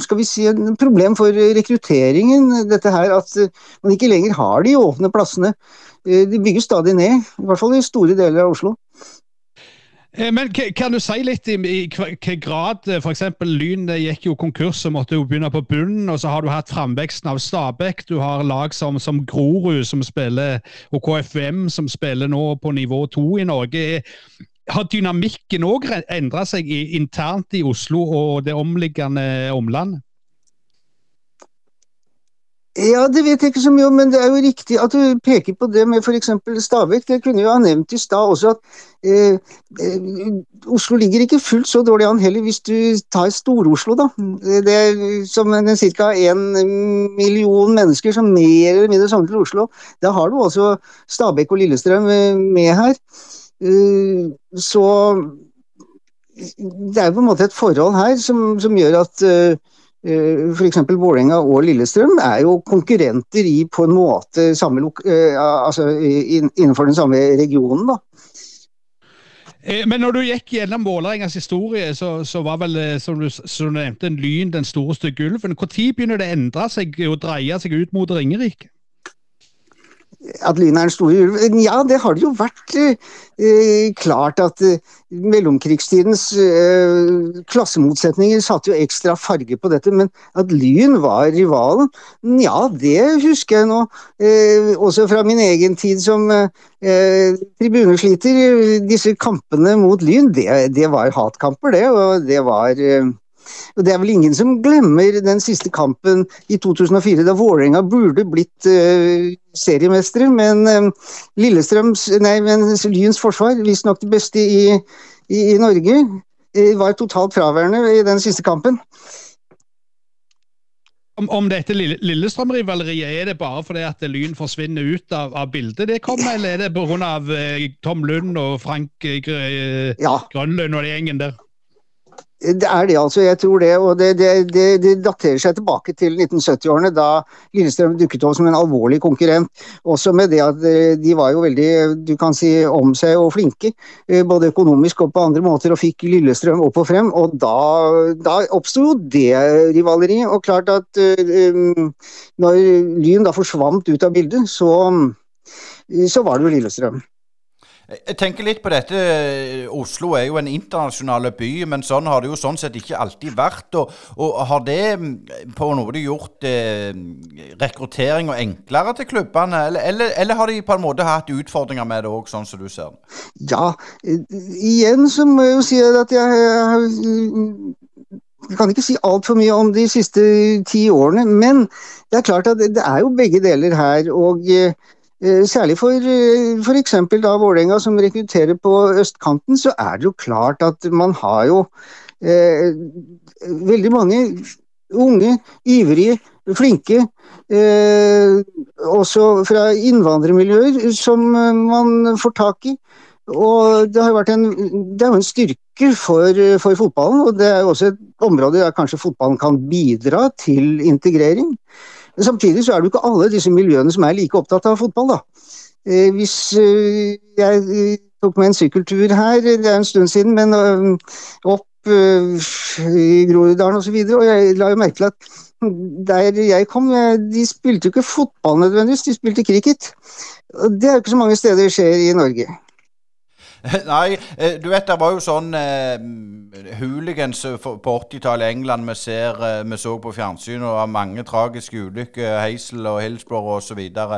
skal vi si, en problem for rekrutteringen, dette her at man ikke lenger har de åpne plassene. Eh, de bygges stadig ned, i hvert fall i store deler av Oslo. Eh, men Kan du si litt i, hvilken grad eh, f.eks. Lyn gikk jo konkurs og måtte jo begynne på bunnen, og så har du hatt framveksten av Stabæk. Du har lag som, som Grorud som spiller, og KFM som spiller nå på nivå to i Norge. Har dynamikken òg endra seg internt i Oslo og det omliggende omlandet? Ja, det vet jeg ikke så mye om, men det er jo riktig at du peker på det med f.eks. Stabæk. Det kunne jo ha nevnt i stad også at eh, Oslo ligger ikke fullt så dårlig an heller hvis du tar Stor-Oslo, da. Det er som ca. én million mennesker som mer eller mindre samler til Oslo. Da har du også Stabekk og Lillestrøm eh, med her. Eh, så det er på en måte et forhold her som, som gjør at eh, Eh, F.eks. Vålerenga og Lillestrøm er jo konkurrenter i på en måte samme, eh, altså innenfor den samme regionen. da. Men når du gikk gjennom Vålerengas historie, så, så, var vel som du, som du nevnte, en Lyn den store gulven. ulven. Når begynner det å endre seg og dreie seg ut mot Ringerike? At Lyn er en stor ulv? Ja, det har det jo vært eh, klart at eh, mellomkrigstidens eh, klassemotsetninger satte jo ekstra farge på dette. Men at Lyn var rivalen, ja, det husker jeg nå. Eh, også fra min egen tid som eh, tribunesliter. Disse kampene mot Lyn, det, det var hatkamper, det. Og det var eh, Det er vel ingen som glemmer den siste kampen i 2004, da Vålerenga burde blitt uh, seriemestere, men uh, Lillestrøms, nei, men Lyns forsvar, visstnok det beste i, i, i Norge, uh, var totalt fraværende i den siste kampen. Om, om dette Lillestrøm-rivaleriet, er det bare fordi at Lyn forsvinner ut av, av bildet det kommer, eller er det pga. Tom Lund og Frank. Grønlund og den gjengen der? Det er det, altså. Jeg tror det. Og det, det, det, det daterer seg tilbake til 1970-årene, da Lillestrøm dukket opp som en alvorlig konkurrent. Også med det at eh, de var jo veldig du kan si, om seg og flinke, eh, både økonomisk og på andre måter, og fikk Lillestrøm opp og frem. Og da, da oppsto jo det rivaleriet. Og klart at um, når Lyn da forsvant ut av bildet, så, så var det jo Lillestrøm. Jeg tenker litt på dette. Oslo er jo en internasjonal by, men sånn har det jo sånn sett ikke alltid vært. Og, og har det mm, på noe de gjort eh, rekrutteringa enklere til klubbene, eller, eller, eller, har de på en måte hatt utfordringer med det òg, sånn som du ser? Ja, igjen så må jeg jo si at jeg, jeg kan ikke si altfor mye om de siste ti årene, men det er klart at det er jo begge deler her. og eh, Eh, særlig for eh, f.eks. da Vålerenga som rekrutterer på østkanten, så er det jo klart at man har jo eh, veldig mange unge, ivrige, flinke, eh, også fra innvandrermiljøer, som eh, man får tak i. Og det en, det er jo en styrke for, for, fotballen, og det er jo også et område der kanskje fotballen kan bidra til integrering. Men samtidig så er det jo ikke alle disse miljøene som er like opptatt av fotball, da. Eh, hvis eh, jeg eh, tok meg en sykkeltur her, det er en stund siden, men opp i Groruddalen osv., og, så videre, og jeg la jo merke til at der jeg kom, de spilte jo ikke fotball nødvendigvis, de spilte cricket. Det er jo ikke så mange steder det skjer i Norge. <laughs> Nei, eh, du vet det var jo sånn uh, hooligans på 80-tallet i England vi, ser, uh, vi så på fjernsyn, og mange tragiske ulykker, Heisel og Hillsborough osv. Uh,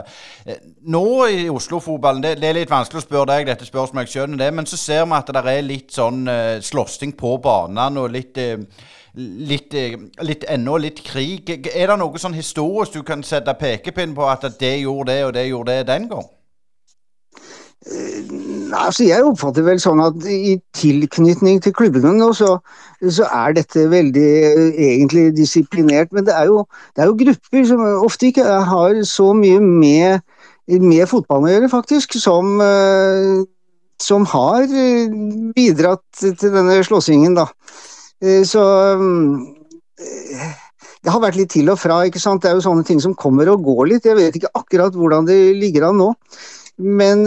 nå i Oslo-fotballen, det, det, er litt vanskelig å spørre deg dette spørsmålet, jeg skjønner det, men så ser vi at det er litt sånn uh, slåssing på banene og litt litt, litt ennå litt krig. Er det noe sånn historisk du kan sette pekepinn på at det gjorde det, og det gjorde det den gang? Altså, jeg oppfatter vel sånn at i tilknytning til klubbene nå, så, så, er dette veldig egentlig disiplinert. Men det er, jo, det er, jo, grupper som ofte ikke har så mye med, med fotballen å gjøre, faktisk, som, eh, som har bidratt til denne slåssingen, da. Eh, så eh, det har vært litt til og fra. ikke sant? Det er jo sånne ting som kommer og går litt. Jeg vet ikke akkurat hvordan det ligger an nå. Men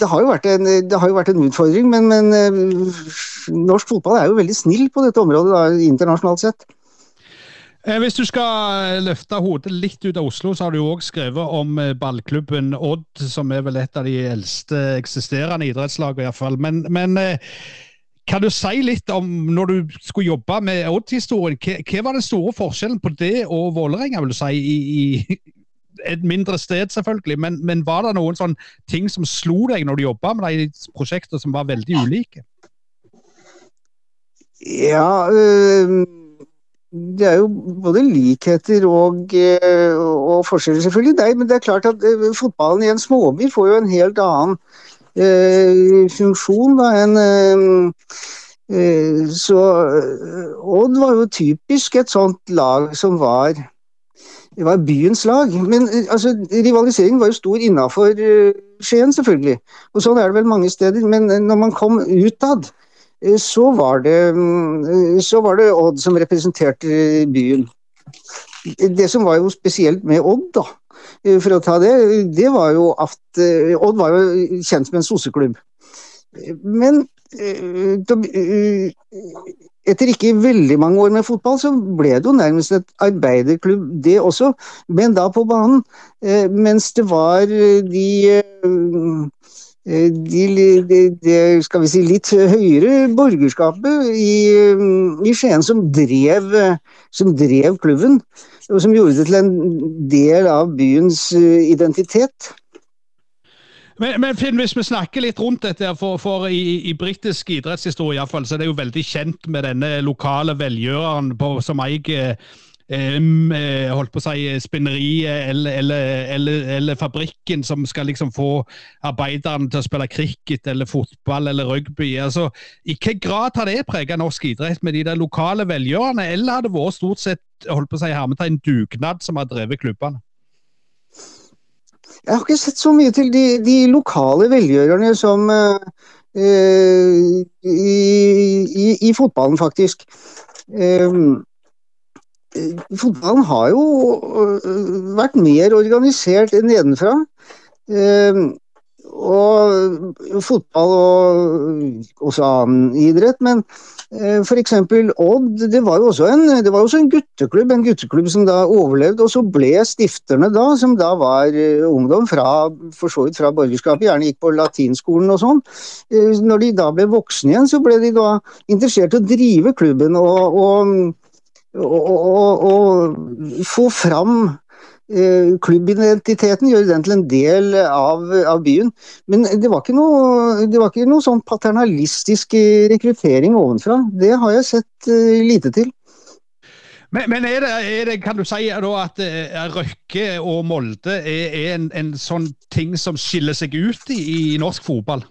det har jo vært en, jo vært en utfordring, men, men, eh, norsk fotball er jo veldig snill på dette området da, internasjonalt sett. Eh, hvis du skal løfte hodet litt ut av Oslo, så har du òg skrevet om eh, ballklubben Odd, som er vel et av de eldste eksisterende idrettslagene iallfall. Men, men kan du si litt om, når du skulle jobbe med Odd-historien, hva, hva, var den store forskjellen på det og Vålerenga, vil du si, i, et mindre sted, selvfølgelig, men, men, var det noen sånn ting som slo deg når du jobba med de prosjektene som var veldig ulike? Ja øh, Det er jo både likheter og, øh, og forskjeller, selvfølgelig. Nei, men det er klart at øh, fotballen i en småby får jo en helt annen øh, funksjon da enn øh, så Odd var jo typisk et sånt lag som var det var byens lag. Men eh, altså, rivaliseringen var jo stor innafor uh, Skien, selvfølgelig. Og sånn er det vel mange steder. Men uh, når man kom utad, så, var det, um, så var det Odd som representerte byen. Det som var jo spesielt med Odd, da, for å ta det, det var jo at Odd var jo kjent som en soseklubb. Men etter ikke veldig mange år med fotball, så ble det jo nærmest et arbeiderklubb, det også, men da på banen. Eh, mens det var eh, de eh, de, de, de, skal vi si, litt høyere borgerskapet i, i Skien som drev, som drev klubben, og som gjorde det til en del av byens identitet. Men, men, Finn, hvis vi snakker litt rundt dette, for, for i, i britisk idrettshistorie i fall, så er det jo veldig kjent med denne lokale velgjøreren på, som eier eh, holdt på å si spinneriet eller, eller, eller, eller, fabrikken som skal liksom få arbeiderne til å spille cricket eller fotball eller rugby. altså I hvilken grad har det preget norsk idrett med de der lokale velgjørerne, eller har det vært stort sett holdt på å si hermetegn dugnad som har drevet klubbene? Jeg har ikke sett så mye til de, de lokale velgjørerne som uh, i, i, i fotballen, faktisk. Um, fotballen har jo vært mer organisert nedenfra. Um, og fotball og også annen idrett, men Eh, F.eks. Odd, det var jo også en, det var også en gutteklubb, en gutteklubb som da overlevde. Og så ble stifterne da, som da var eh, ungdom fra for så vidt fra borgerskapet, gjerne gikk på latinskolen og sånn, eh, når de da ble voksne igjen, så ble de da interessert i å drive klubben og, og, og, og få fram Eh, klubbidentiteten, gjøre den til en del av, av, byen. Men det var noe, det var ikke noe sånn paternalistisk rekruttering ovenfra. Det har jeg sett uh, lite til. Men, men er, det, er, det, kan du si at uh, Røkke og Molde er, er en, en, sånn ting som skiller seg ut i, i norsk fotball?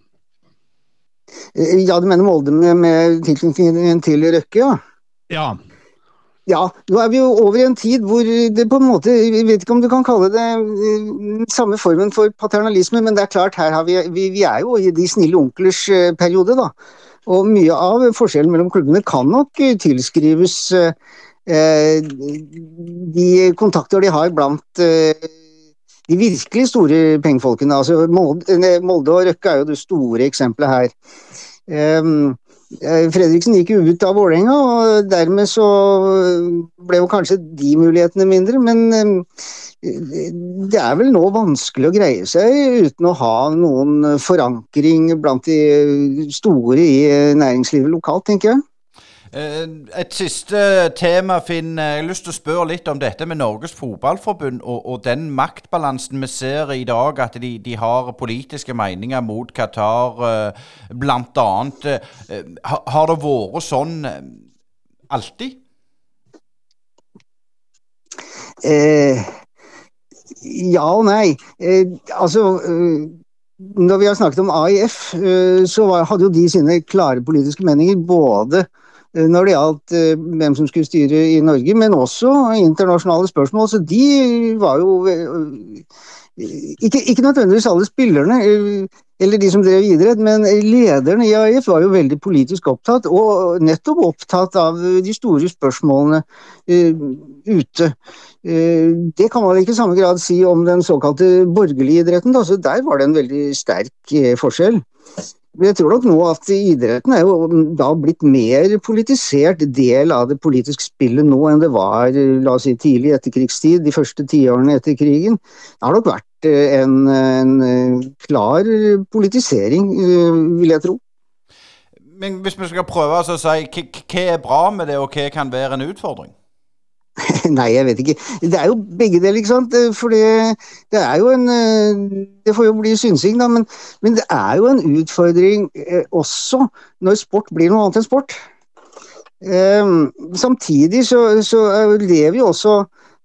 Ja, du mener Molde med, med tilknytning til Røkke, ja? Ja. Ja, nå er vi jo over i en tid hvor det på en måte Jeg vet ikke om du kan kalle det uh, samme formen for paternalisme, men det er klart, her vi, vi, vi er jo i de snille onklers uh, periode, da. Og mye av forskjellen mellom klubbene kan nok tilskrives tilskrives de kontakter de har blant de virkelig store pengefolkene. Altså Molde, Molde og Røkke er jo det store eksempelet her. Um, Eh, Fredriksen gikk jo ut av Vålerenga, og dermed så ble jo kanskje de mulighetene mindre. Men eh, det er vel nå vanskelig å greie seg uten å ha noen forankring blant de store i næringslivet lokalt, tenker jeg. Eh, et siste tema, Finn. Jeg har lyst til å spørre litt om dette med Norges Fotballforbund og, og den maktbalansen vi ser i dag, at de, de har politiske meninger mot Qatar eh, bl.a. Eh, har det vært sånn alltid? Eh, ja og nei. Eh, altså når vi har snakket om AIF, så hadde jo de sine klare politiske meninger. Både Eh, når det gjaldt eh, hvem som skulle styre i Norge, men også internasjonale spørsmål. Så de var jo eh, ikke, ikke nødvendigvis alle spillerne, eller de som drev idrett, men lederne i AIF var jo veldig politisk opptatt, og nettopp opptatt av de store spørsmålene uh, ute. Uh, det kan man ikke i samme grad si om den såkalte borgerlige idretten, da, så der var det en veldig sterk uh, forskjell. Jeg tror nok nå at idretten er jo da blitt mer politisert del av det politiske spillet nå enn det var la oss si, tidlig etterkrigstid, de første tiårene etter krigen. Det har nok vært eh, en, en eh, klar politisering, eh, vil jeg tro. Men hvis vi skal prøve å si hva er bra med det, og hva kan være en utfordring? <laughs> Nei, jeg vet ikke. Det er jo begge deler, ikke sant. For det er jo en eh, Det får jo bli synsing, da, men, men det er jo en utfordring eh, også når sport blir noe annet enn sport. Samtidig så, så, lever jo også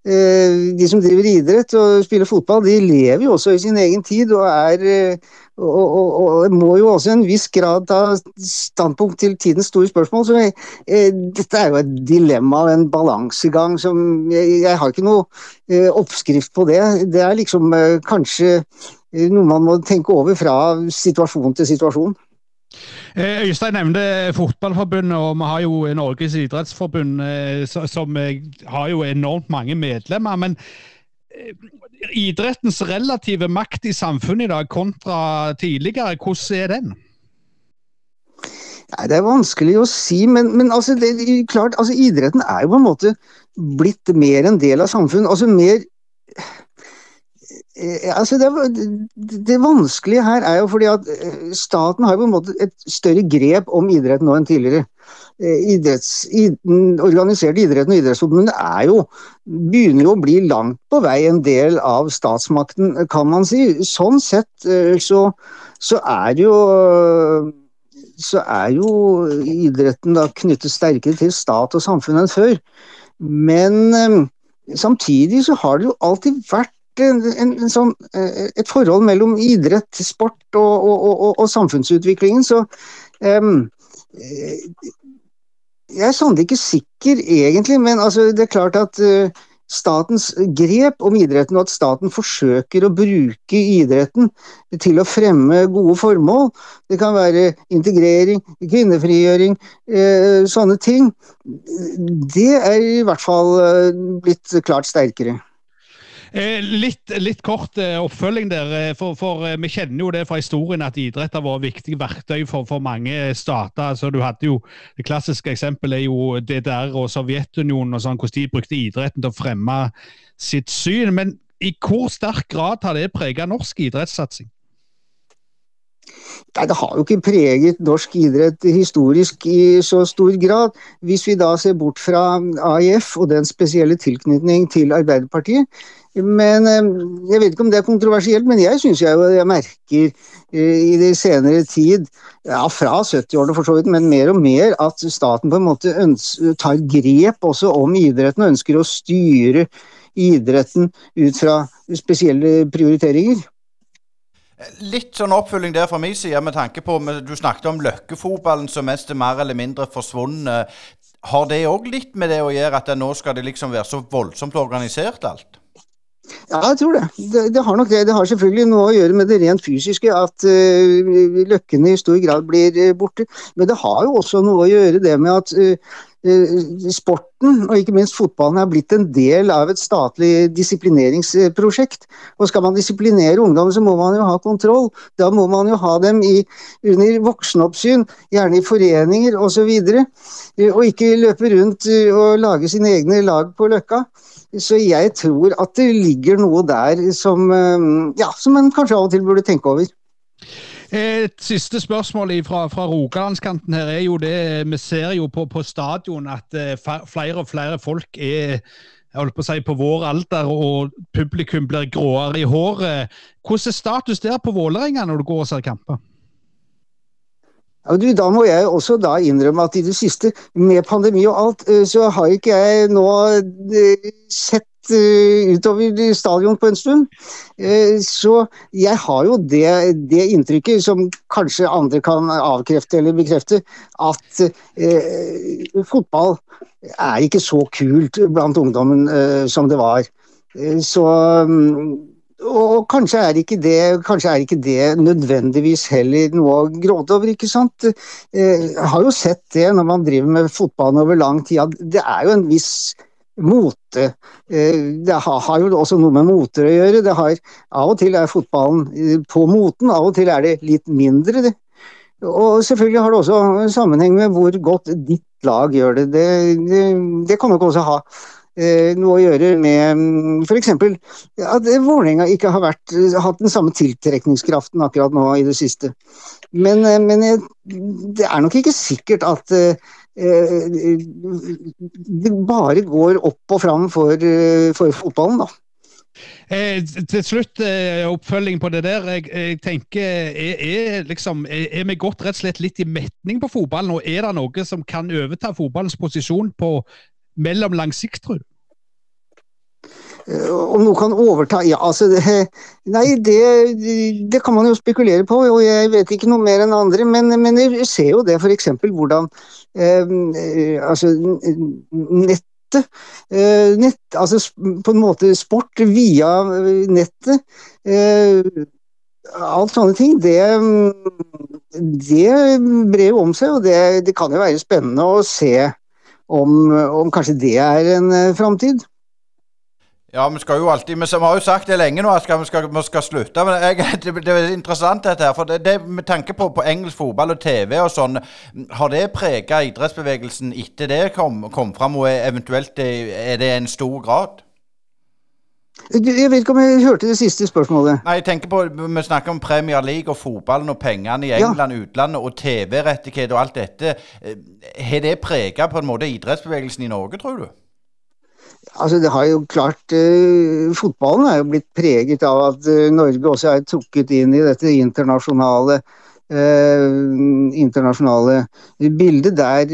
de som driver idrett og spiller fotball, de lever jo også i sin egen tid og er uh, og, og, og, må jo også i en viss grad ta standpunkt til tidens store spørsmål. Så jeg, eh, dette er jo et dilemma og en balansegang som jeg, jeg, har ikke noe eh, oppskrift på det. Det er liksom eh, kanskje eh, noe man må tenke over fra situasjon til situasjon. Eh, Øystein nevnte Fotballforbundet, og vi har jo Norges idrettsforbund, eh, som har jo enormt mange medlemmer. men idrettens relative makt i samfunnet i dag kontra tidligere, hvordan er den? Nei, Det er vanskelig å si, men, men altså, det, klart, altså, idretten er jo på en måte blitt mer en del av samfunnet. Altså mer eh, altså det, det, vanskelige her er jo fordi at eh, staten har på en måte et større grep om idretten nå enn tidligere. Eh, idretts, den organiserte idretten og Idrettsforbundet er jo begynner jo å bli langt på vei en del av statsmakten, kan man si. Sånn sett eh, så, så er jo så er jo idretten da knyttet sterkere til stat og samfunn enn før. Men eh, samtidig så har det jo alltid vært en, en, sånn, et forhold mellom idrett, sport og, og, og, og samfunnsutviklingen. Så um, jeg er sannelig ikke sikker, egentlig, men altså, det er klart at uh, statens grep om idretten, og at staten forsøker å bruke idretten til å fremme gode formål. Det kan være integrering, kvinnefrigjøring, eh, sånne ting. Det er i hvert fall eh, blitt klart sterkere. Eh, litt, litt, kort eh, oppfølging der. Eh, for, for, Vi kjenner jo det fra historien at idrett har vært viktig verktøy for, for mange stater. Altså, du hadde jo, Det klassiske eksempelet er jo DDR og Sovjetunionen, og sånn, hvordan de brukte idretten til å fremme sitt syn. Men i hvor sterk grad har det preget norsk idrettssatsing? Nei, Det har jo ikke preget norsk idrett historisk i så stor grad. Hvis vi da ser bort fra AIF og den spesielle tilknytning til Arbeiderpartiet, men eh, Jeg vet ikke om det er kontroversielt, men jeg syns jeg, jeg merker eh, i det senere tid, ja, fra 70-årene for så vidt, men mer og mer, at staten på en måte tar grep også om idretten og ønsker å styre idretten ut fra spesielle prioriteringer. Litt sånn oppfølging der fra min side, med tanke på Du snakket om løkkefotballen som mest er mer eller mindre forsvunnet. Har det òg litt med det å gjøre at nå skal det liksom være så voldsomt organisert alt? Ja, jeg tror det. det. det. har nok det. Det har selvfølgelig noe å gjøre med det rent fysiske, at uh, løkkene i stor grad blir uh, borte. Men det har jo også noe å gjøre det med at uh, sporten, og ikke minst fotballen, er blitt en del av et statlig disiplineringsprosjekt. Og skal man disiplinere ungdom, så må man jo ha kontroll. Da må man jo ha dem i, under voksenoppsyn, gjerne i foreninger osv. Og, så og ikke løpe rundt og lage sine egne lag på Løkka. Så jeg tror at det ligger noe der som, eh, ja, som en kanskje av og til burde tenke over. Et siste spørsmål fra, fra Rogalandskanten her er jo det Vi ser jo på, på stadion at eh, flere og flere folk er jeg holdt på å si på vår alder, og publikum blir gråere i håret. Hvordan er status der på Vålerenga når du går og ser kamper? Ja, du, da må jeg også da innrømme at i det siste, med pandemi og alt, eh, så har ikke jeg nå eh, sett eh, utover stadion på en stund. Så jeg har jo det, det, inntrykket, som kanskje andre kan avkrefte eller bekrefte, at eh, fotball er ikke så kult blant ungdommen eh, som det var. Så mm, og kanskje er, det, kanskje er, ikke det, nødvendigvis heller noe å gråte over, ikke sant. Eh, jeg har jo sett det når man driver med fotballen over lang tid, at det er jo en viss mote. Eh, det har jo også noe med moter å gjøre. Det har, av og til er fotballen eh, på moten, av og til er det litt mindre. Det. Og selvfølgelig har det også sammenheng med hvor godt ditt lag gjør det. Det, det, det kan nok også ha Eh, noe å gjøre med mm, f.eks. at Vålerenga ikke har vært, hatt den samme tiltrekningskraften akkurat nå i det siste. Men, eh, men det er nok ikke sikkert at eh, det bare går opp og fram for, for fotballen, da. Eh, til slutt, eh, oppfølging på det der. Jeg, jeg tenker, er, er, liksom, er, er, vi gått rett og slett litt i metning på fotballen? Og er det noe som kan overta fotballens posisjon på mellomlang sikt, tror du? Eh, om noe kan overta Ja, altså det, Nei, det, det, kan man jo spekulere på, og jeg vet ikke noe mer enn andre. Men, men jeg ser jo det f.eks. hvordan eh, eh, altså, nettet eh, nett, altså på en måte sport via nettet. Alt sånne ting, det, det brer jo om seg, og det, det kan jo være spennende å se om, om kanskje det er en uh, framtid. Ja, vi skal jo alltid Vi har jo sagt det lenge nå at vi skal, vi skal slutte. Men jeg, <laughs> det, det, er interessant dette her. For det, det, med tanke på, på, engelsk fotball og TV og sånn, har det prega idrettsbevegelsen etter det kom, kom fram? Og eventuelt er det en stor grad? Jeg vet ikke om jeg hørte det siste spørsmålet. Nei, jeg tenker på, Vi snakker om Premier League og fotballen og pengene i England, ja. utlandet og TV-rettigheter og alt dette. Eh, har det prega på en måte idrettsbevegelsen i Norge, tror du? Altså, det har jo klart uh, Fotballen er jo blitt preget av at uh, Norge også er trukket inn i dette internasjonale uh, internasjonale bildet, der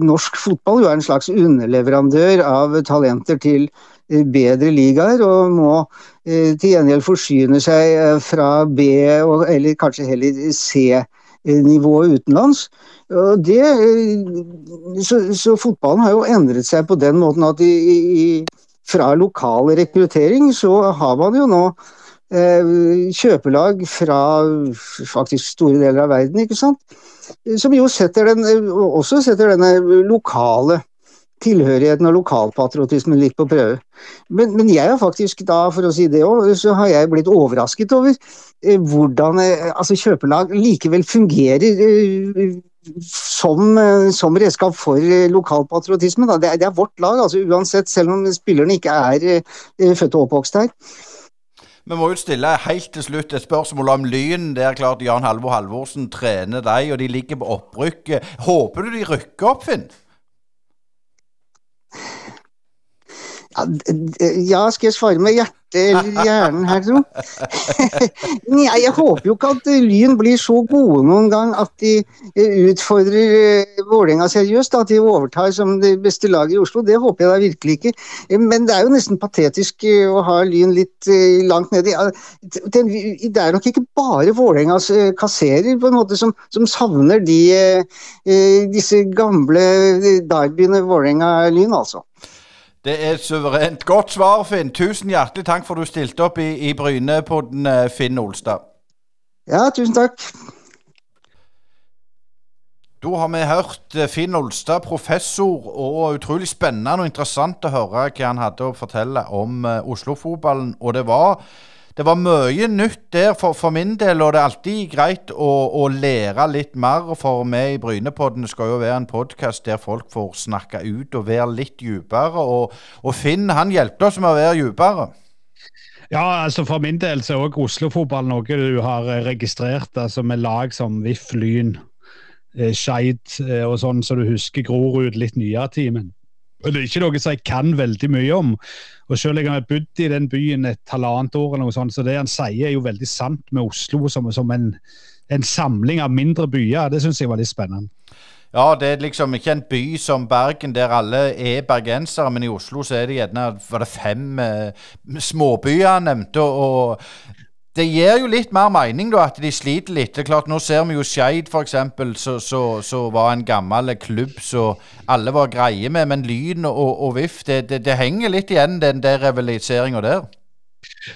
norsk fotball jo er en slags underleverandør av talenter til bedre ligaer, og må eh, til gjengjeld forsyne seg eh, fra B, eller kanskje heller C-nivået utenlands. Det, eh, så, så, fotballen har jo endret seg på den måten at i, i, fra lokal rekruttering, så har man jo nå eh, kjøpelag fra faktisk store deler av verden, ikke sant. Som jo setter den, også setter denne lokale tilhørigheten og lokalpatriotismen litt på prøve. Men, men, jeg har faktisk da, for å si det òg, så har jeg blitt overrasket over eh, hvordan eh, altså kjøpelag likevel fungerer eh, som, eh, som, redskap for eh, lokalpatriotisme. Det er, det, er vårt lag, altså uansett, selv om spillerne ikke er eh, født og oppvokst her. Vi må jo stille helt til slutt et spørsmål om Lyn. Det er klart Jan Halvor Halvorsen trener deg, og de ligger på opprykk. Håper du de rykker opp, Finn? Ja, skal jeg svare med hjertet eller hjernen her, tro? <laughs> Jeg håper jo ikke at Lyn blir så gode noen gang at de eh, utfordrer eh, Vålerenga seriøst. At de overtar som det beste laget i Oslo. Det håper jeg da virkelig ikke. Eh, men det er jo nesten patetisk å ha Lyn litt langt nedi. Det er nok ikke bare Vålerengas kasserer på en måte som, som savner de, disse gamle derbyene Vålerenga-Lyn, altså. Det er et suverent godt svar, Finn. Tusen hjertelig takk for du stilte opp i, i Brynepodden, eh, Finn Olstad. Ja, tusen takk. Da har vi hørt eh, Finn Olstad, professor, og utrolig spennende og interessant å høre hva han hadde å fortelle om uh, Oslo-fotballen. Og det var det var mye nytt der for, for, min del, og det er alltid greit å, å lære litt mer. For vi i Brynepodden skal jo være en podkast der folk får snakke ut og være litt dypere. Og, og Finn han hjelper oss med å være dypere. Ja, altså for min del så er òg Oslo-fotball noe du har registrert, altså med lag som VIF, Lyn, eh, Skeid eh, og sånn, så du husker Grorud litt nyere tid. Men det er ikke noe som jeg kan veldig mye om. Og Selv om jeg har bodd i den byen et halvannet år, eller noe sånt, så det han sier er jo veldig sant med Oslo som, som en, en, samling av mindre byer. Det syns jeg var litt spennende. Ja, det er liksom ikke en by som Bergen der alle er bergensere, men i Oslo så er det gjerne var det fem eh, småbyer han nevnte. og det gir jo litt mer mening da, at de sliter litt. Det er klart, Nå ser vi jo Skeid f.eks., så, så, så var en gammel klubb som alle var greie med. Men Lyn og, og VIF, det, det, det, henger litt igjen, den der rivaliseringa der.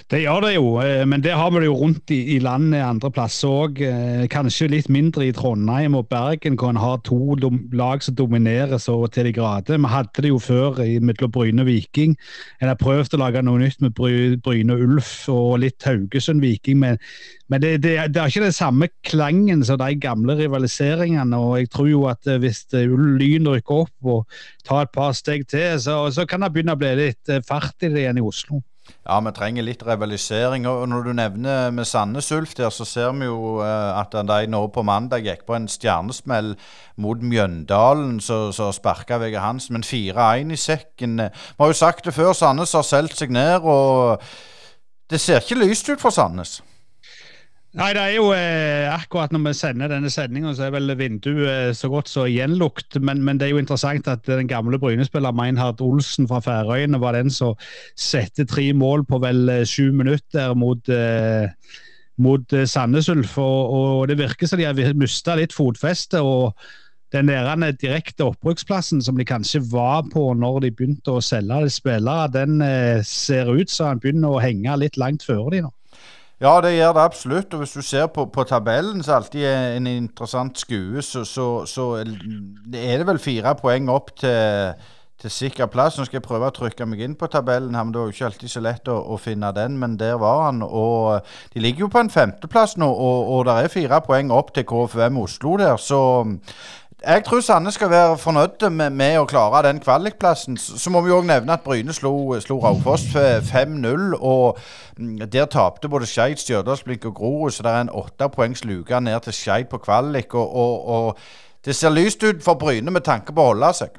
Det gjør det jo, eh, men det har vi det jo rundt i, i landet andre plasser òg. Eh, kanskje litt mindre i Trondheim og Bergen, hvor en har to lag som dominerer så til de grader. Vi hadde det jo før mellom Bryne og Viking. En har prøvd å lage noe nytt med Bryne og Ulf og litt Haugesund-Viking. Men, men det, det, det, er ikke den samme klangen som de gamle rivaliseringene. og Jeg tror jo at eh, hvis Lyn rykker opp og tar et par steg til, så, så kan det begynne å bli litt fart i det igjen i Oslo. Ja, vi trenger litt rivalisering. Og når du nevner med Sandnes Ulf der, så ser vi jo eh, at de nå på mandag gikk på en stjernesmell mot Mjøndalen, så, så sparka Vegard Hansen. Men 4-1 i sekken. Vi har jo sagt det før, Sandnes har solgt seg ned. Og det ser ikke lyst ut for Sandnes. Nei, det er jo eh, akkurat når vi sender denne sendinga, så er vel vinduet eh, så godt som gjenlukt. Men, men, det er jo interessant at den gamle Bryne-spilleren Meinhard Olsen fra Færøyene var den som satte tre mål på vel eh, sju minutter mot, eh, mot eh, Sandnes Ulf. Og, og, det virker som de har mista litt fotfeste. og den der direkte opprykksplassen som de kanskje var på når de begynte å selge spillere, den ser ut som den begynner å henge litt langt før de nå. Ja, det gjør det absolutt. Og hvis du ser på, på tabellen, er det alltid en interessant skue, så, så, så, er det vel fire poeng opp til, til sikker plass. Nå skal jeg prøve å trykke meg inn på tabellen, men det er jo ikke alltid så lett å, å, finne den. Men der var han. Og de ligger jo på en femteplass nå, og, og det er fire poeng opp til KFM Oslo der. Så jeg tror Sande skal være fornøyd med, med å klare den kvalikplassen. Så må vi òg nevne at Bryne slo, slo Raufoss 5-0. Og mm, der tapte både Skeid, Stjørdalsblink og Grorud, så det er en åtte poengs luke ned til Skeid på kvalik. Og, og, og, det ser lyst ut for Bryne med tanke på å holde seg.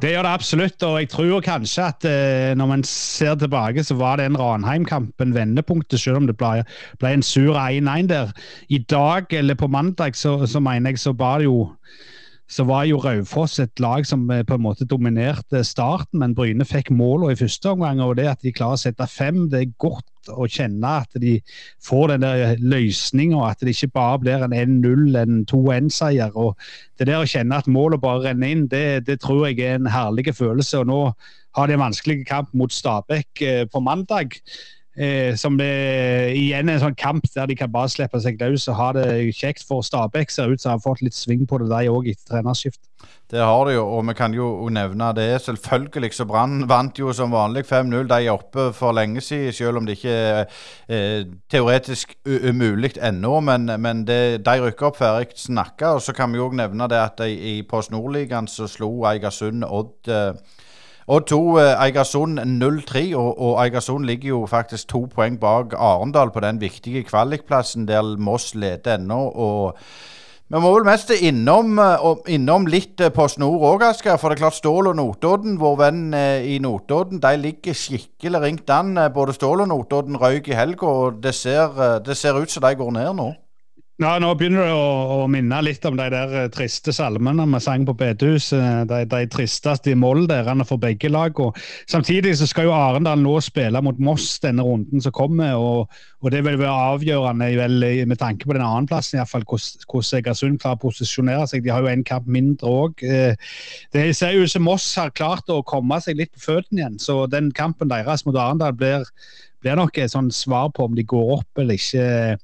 Det gjør det absolutt, og jeg tror kanskje at eh, når man ser tilbake, så var den Ranheim-kampen vendepunktet, selv om det ble, ble en sur 1-1 der. I dag, eller på mandag, så, så mener jeg så var det jo så var jo Raufoss et lag som eh, på en måte dominerte starten, men Bryne fikk målene i første omgang. og Det at de klarer å sette fem, det er godt å kjenne at de får den der løsninga. At det ikke bare blir en 1-0, en 2-1-seier. og Det der å kjenne at målet bare renner inn, det, det, tror jeg er en herlig følelse. og Nå har de en vanskelig kamp mot Stabæk eh, på mandag. Eh, som det igjen er en sånn kamp der de kan bare slippe seg løs og ha det kjekt. For Stabæk ser ut som har fått litt sving på det, de òg, etter trenerskift. Det har de jo, og vi kan jo nevne det. Selvfølgelig så Brann vant jo som vanlig 5-0. De er oppe for lenge siden, selv om det ikke er eh, teoretisk umulig ennå. Men, men det, de rykker opp ferdig snakka. Og så kan vi òg nevne det at de, i Post Nordligaen så slo Eigersund Odd eh, og to eh, Eigersund 0-3, og, og Eigersund ligger jo faktisk to poeng bak Arendal på den viktige kvalikplassen der Moss leder ennå. og vi må vel mest innom, eh, innom litt eh, på snor òg, Asker. For det er klart Stål og Notodden, vår venn i Notodden, de ligger skikkelig ringt an. Både Stål og Notodden røyk i helga, og det ser, det ser ut som de går ned nå. Ja, Nå begynner det å, å, minne litt om de der eh, triste salmene vi sang på bedehuset. Eh, de, de tristeste i molderne for begge lag. Og samtidig så skal jo Arendal nå spille mot Moss denne runden som kommer. og, og Det vil være avgjørende vel, med tanke på den annenplassen, iallfall hvordan Egersund klarer å posisjonere seg. De har jo en kamp mindre òg. Eh, det ser ut som Moss har klart å komme seg litt på føttene igjen. Så den kampen deres mot Arendal blir, blir nok et sånn svar på om de går opp eller ikke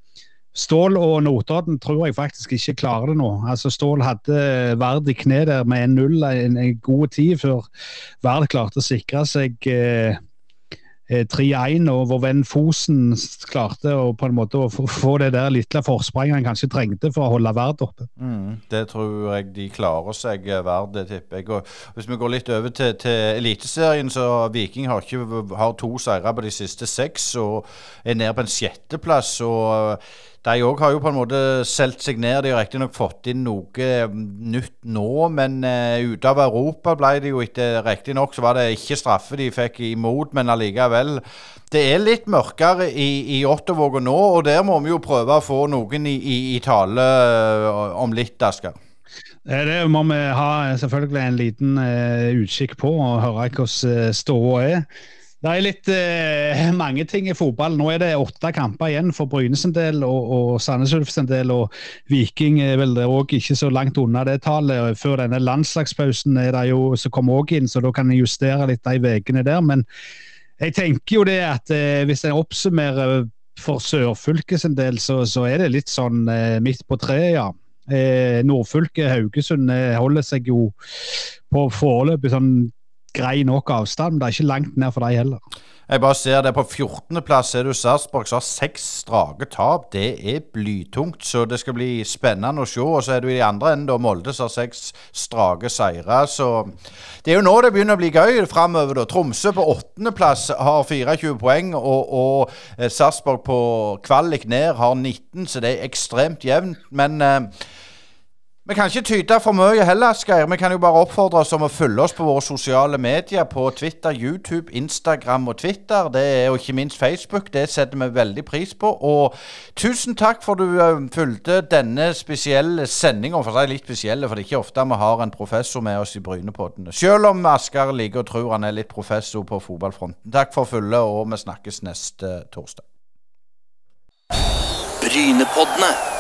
Stål og Notodden tror jeg faktisk ikke klarer det nå. Altså Stål hadde Vard i kne der med 1-0 en, en, god tid før Vard klarte å sikre seg eh, 3-1, eh, og vår venn Fosen klarte å på en måte å få det der lille forspranget han kanskje trengte for å holde Vard oppe. Mm, det tror jeg de klarer seg, eh, Vard, tipper jeg. Og hvis vi går litt over til, til Eliteserien, så Viking har, ikke, to seire på de siste seks og er nede på en sjetteplass. og de òg har jo på en måte solgt seg ned. De har riktignok fått inn noe mm, nytt nå, men uh, ute av Europa ble det jo etter Riktignok så var det ikke straffe de fikk imot, men allikevel. Det er litt mørkere i, i Ottervåg nå, og der må vi jo prøve å få noen i, i, i tale uh, om litt, Asker. Det må vi ha selvfølgelig en liten uh, utkikk på og høre hvordan ståa er. Det er litt eh, <laughs> mange ting i fotball. Nå er det åtte kamper igjen for Brynes en del og, og Sandnes Ulfs en del. og Viking er vel òg ikke så langt unna det tallet. Før denne landslagspausen er det jo, så kommer òg inn, så da kan jeg justere litt de ukene der. Men jeg tenker jo det at eh, hvis en oppsummerer for sørfylket sin del, så, så, er det litt sånn eh, midt på treet, ja. Eh, Nordfylket, Haugesund, eh, holder seg jo på foreløpig sånn grei nok avstand. Men Det er ikke langt ned for deg heller. Jeg bare ser det. På 14.-plass er du Sarpsborg, som har seks strake tap. Det er blytungt, så det skal bli spennende å se. Og så er du i andre enden, da, Molde, som har seks strake seire. Så det er jo nå det begynner å bli gøy framover. Tromsø på 8.-plass har 24 poeng, og, og eh, Sarpsborg på kvalik ned har 19, så det er ekstremt jevnt. Men eh, vi kan ikke tyte for mye heller, Asgeir. Vi kan jo bare oppfordre oss om å følge oss på våre sosiale medier. På Twitter, YouTube, Instagram og Twitter. Det er jo ikke minst Facebook. Det setter vi veldig pris på. Og tusen takk for du uh, fulgte denne spesielle sendinga. For er litt spesielle, for det er ikke ofte vi har en professor med oss i Brynepodden. Selv om Asgeir liker og tror han er litt professor på fotballfronten. Takk for følget, og vi snakkes neste torsdag. Brynepoddene.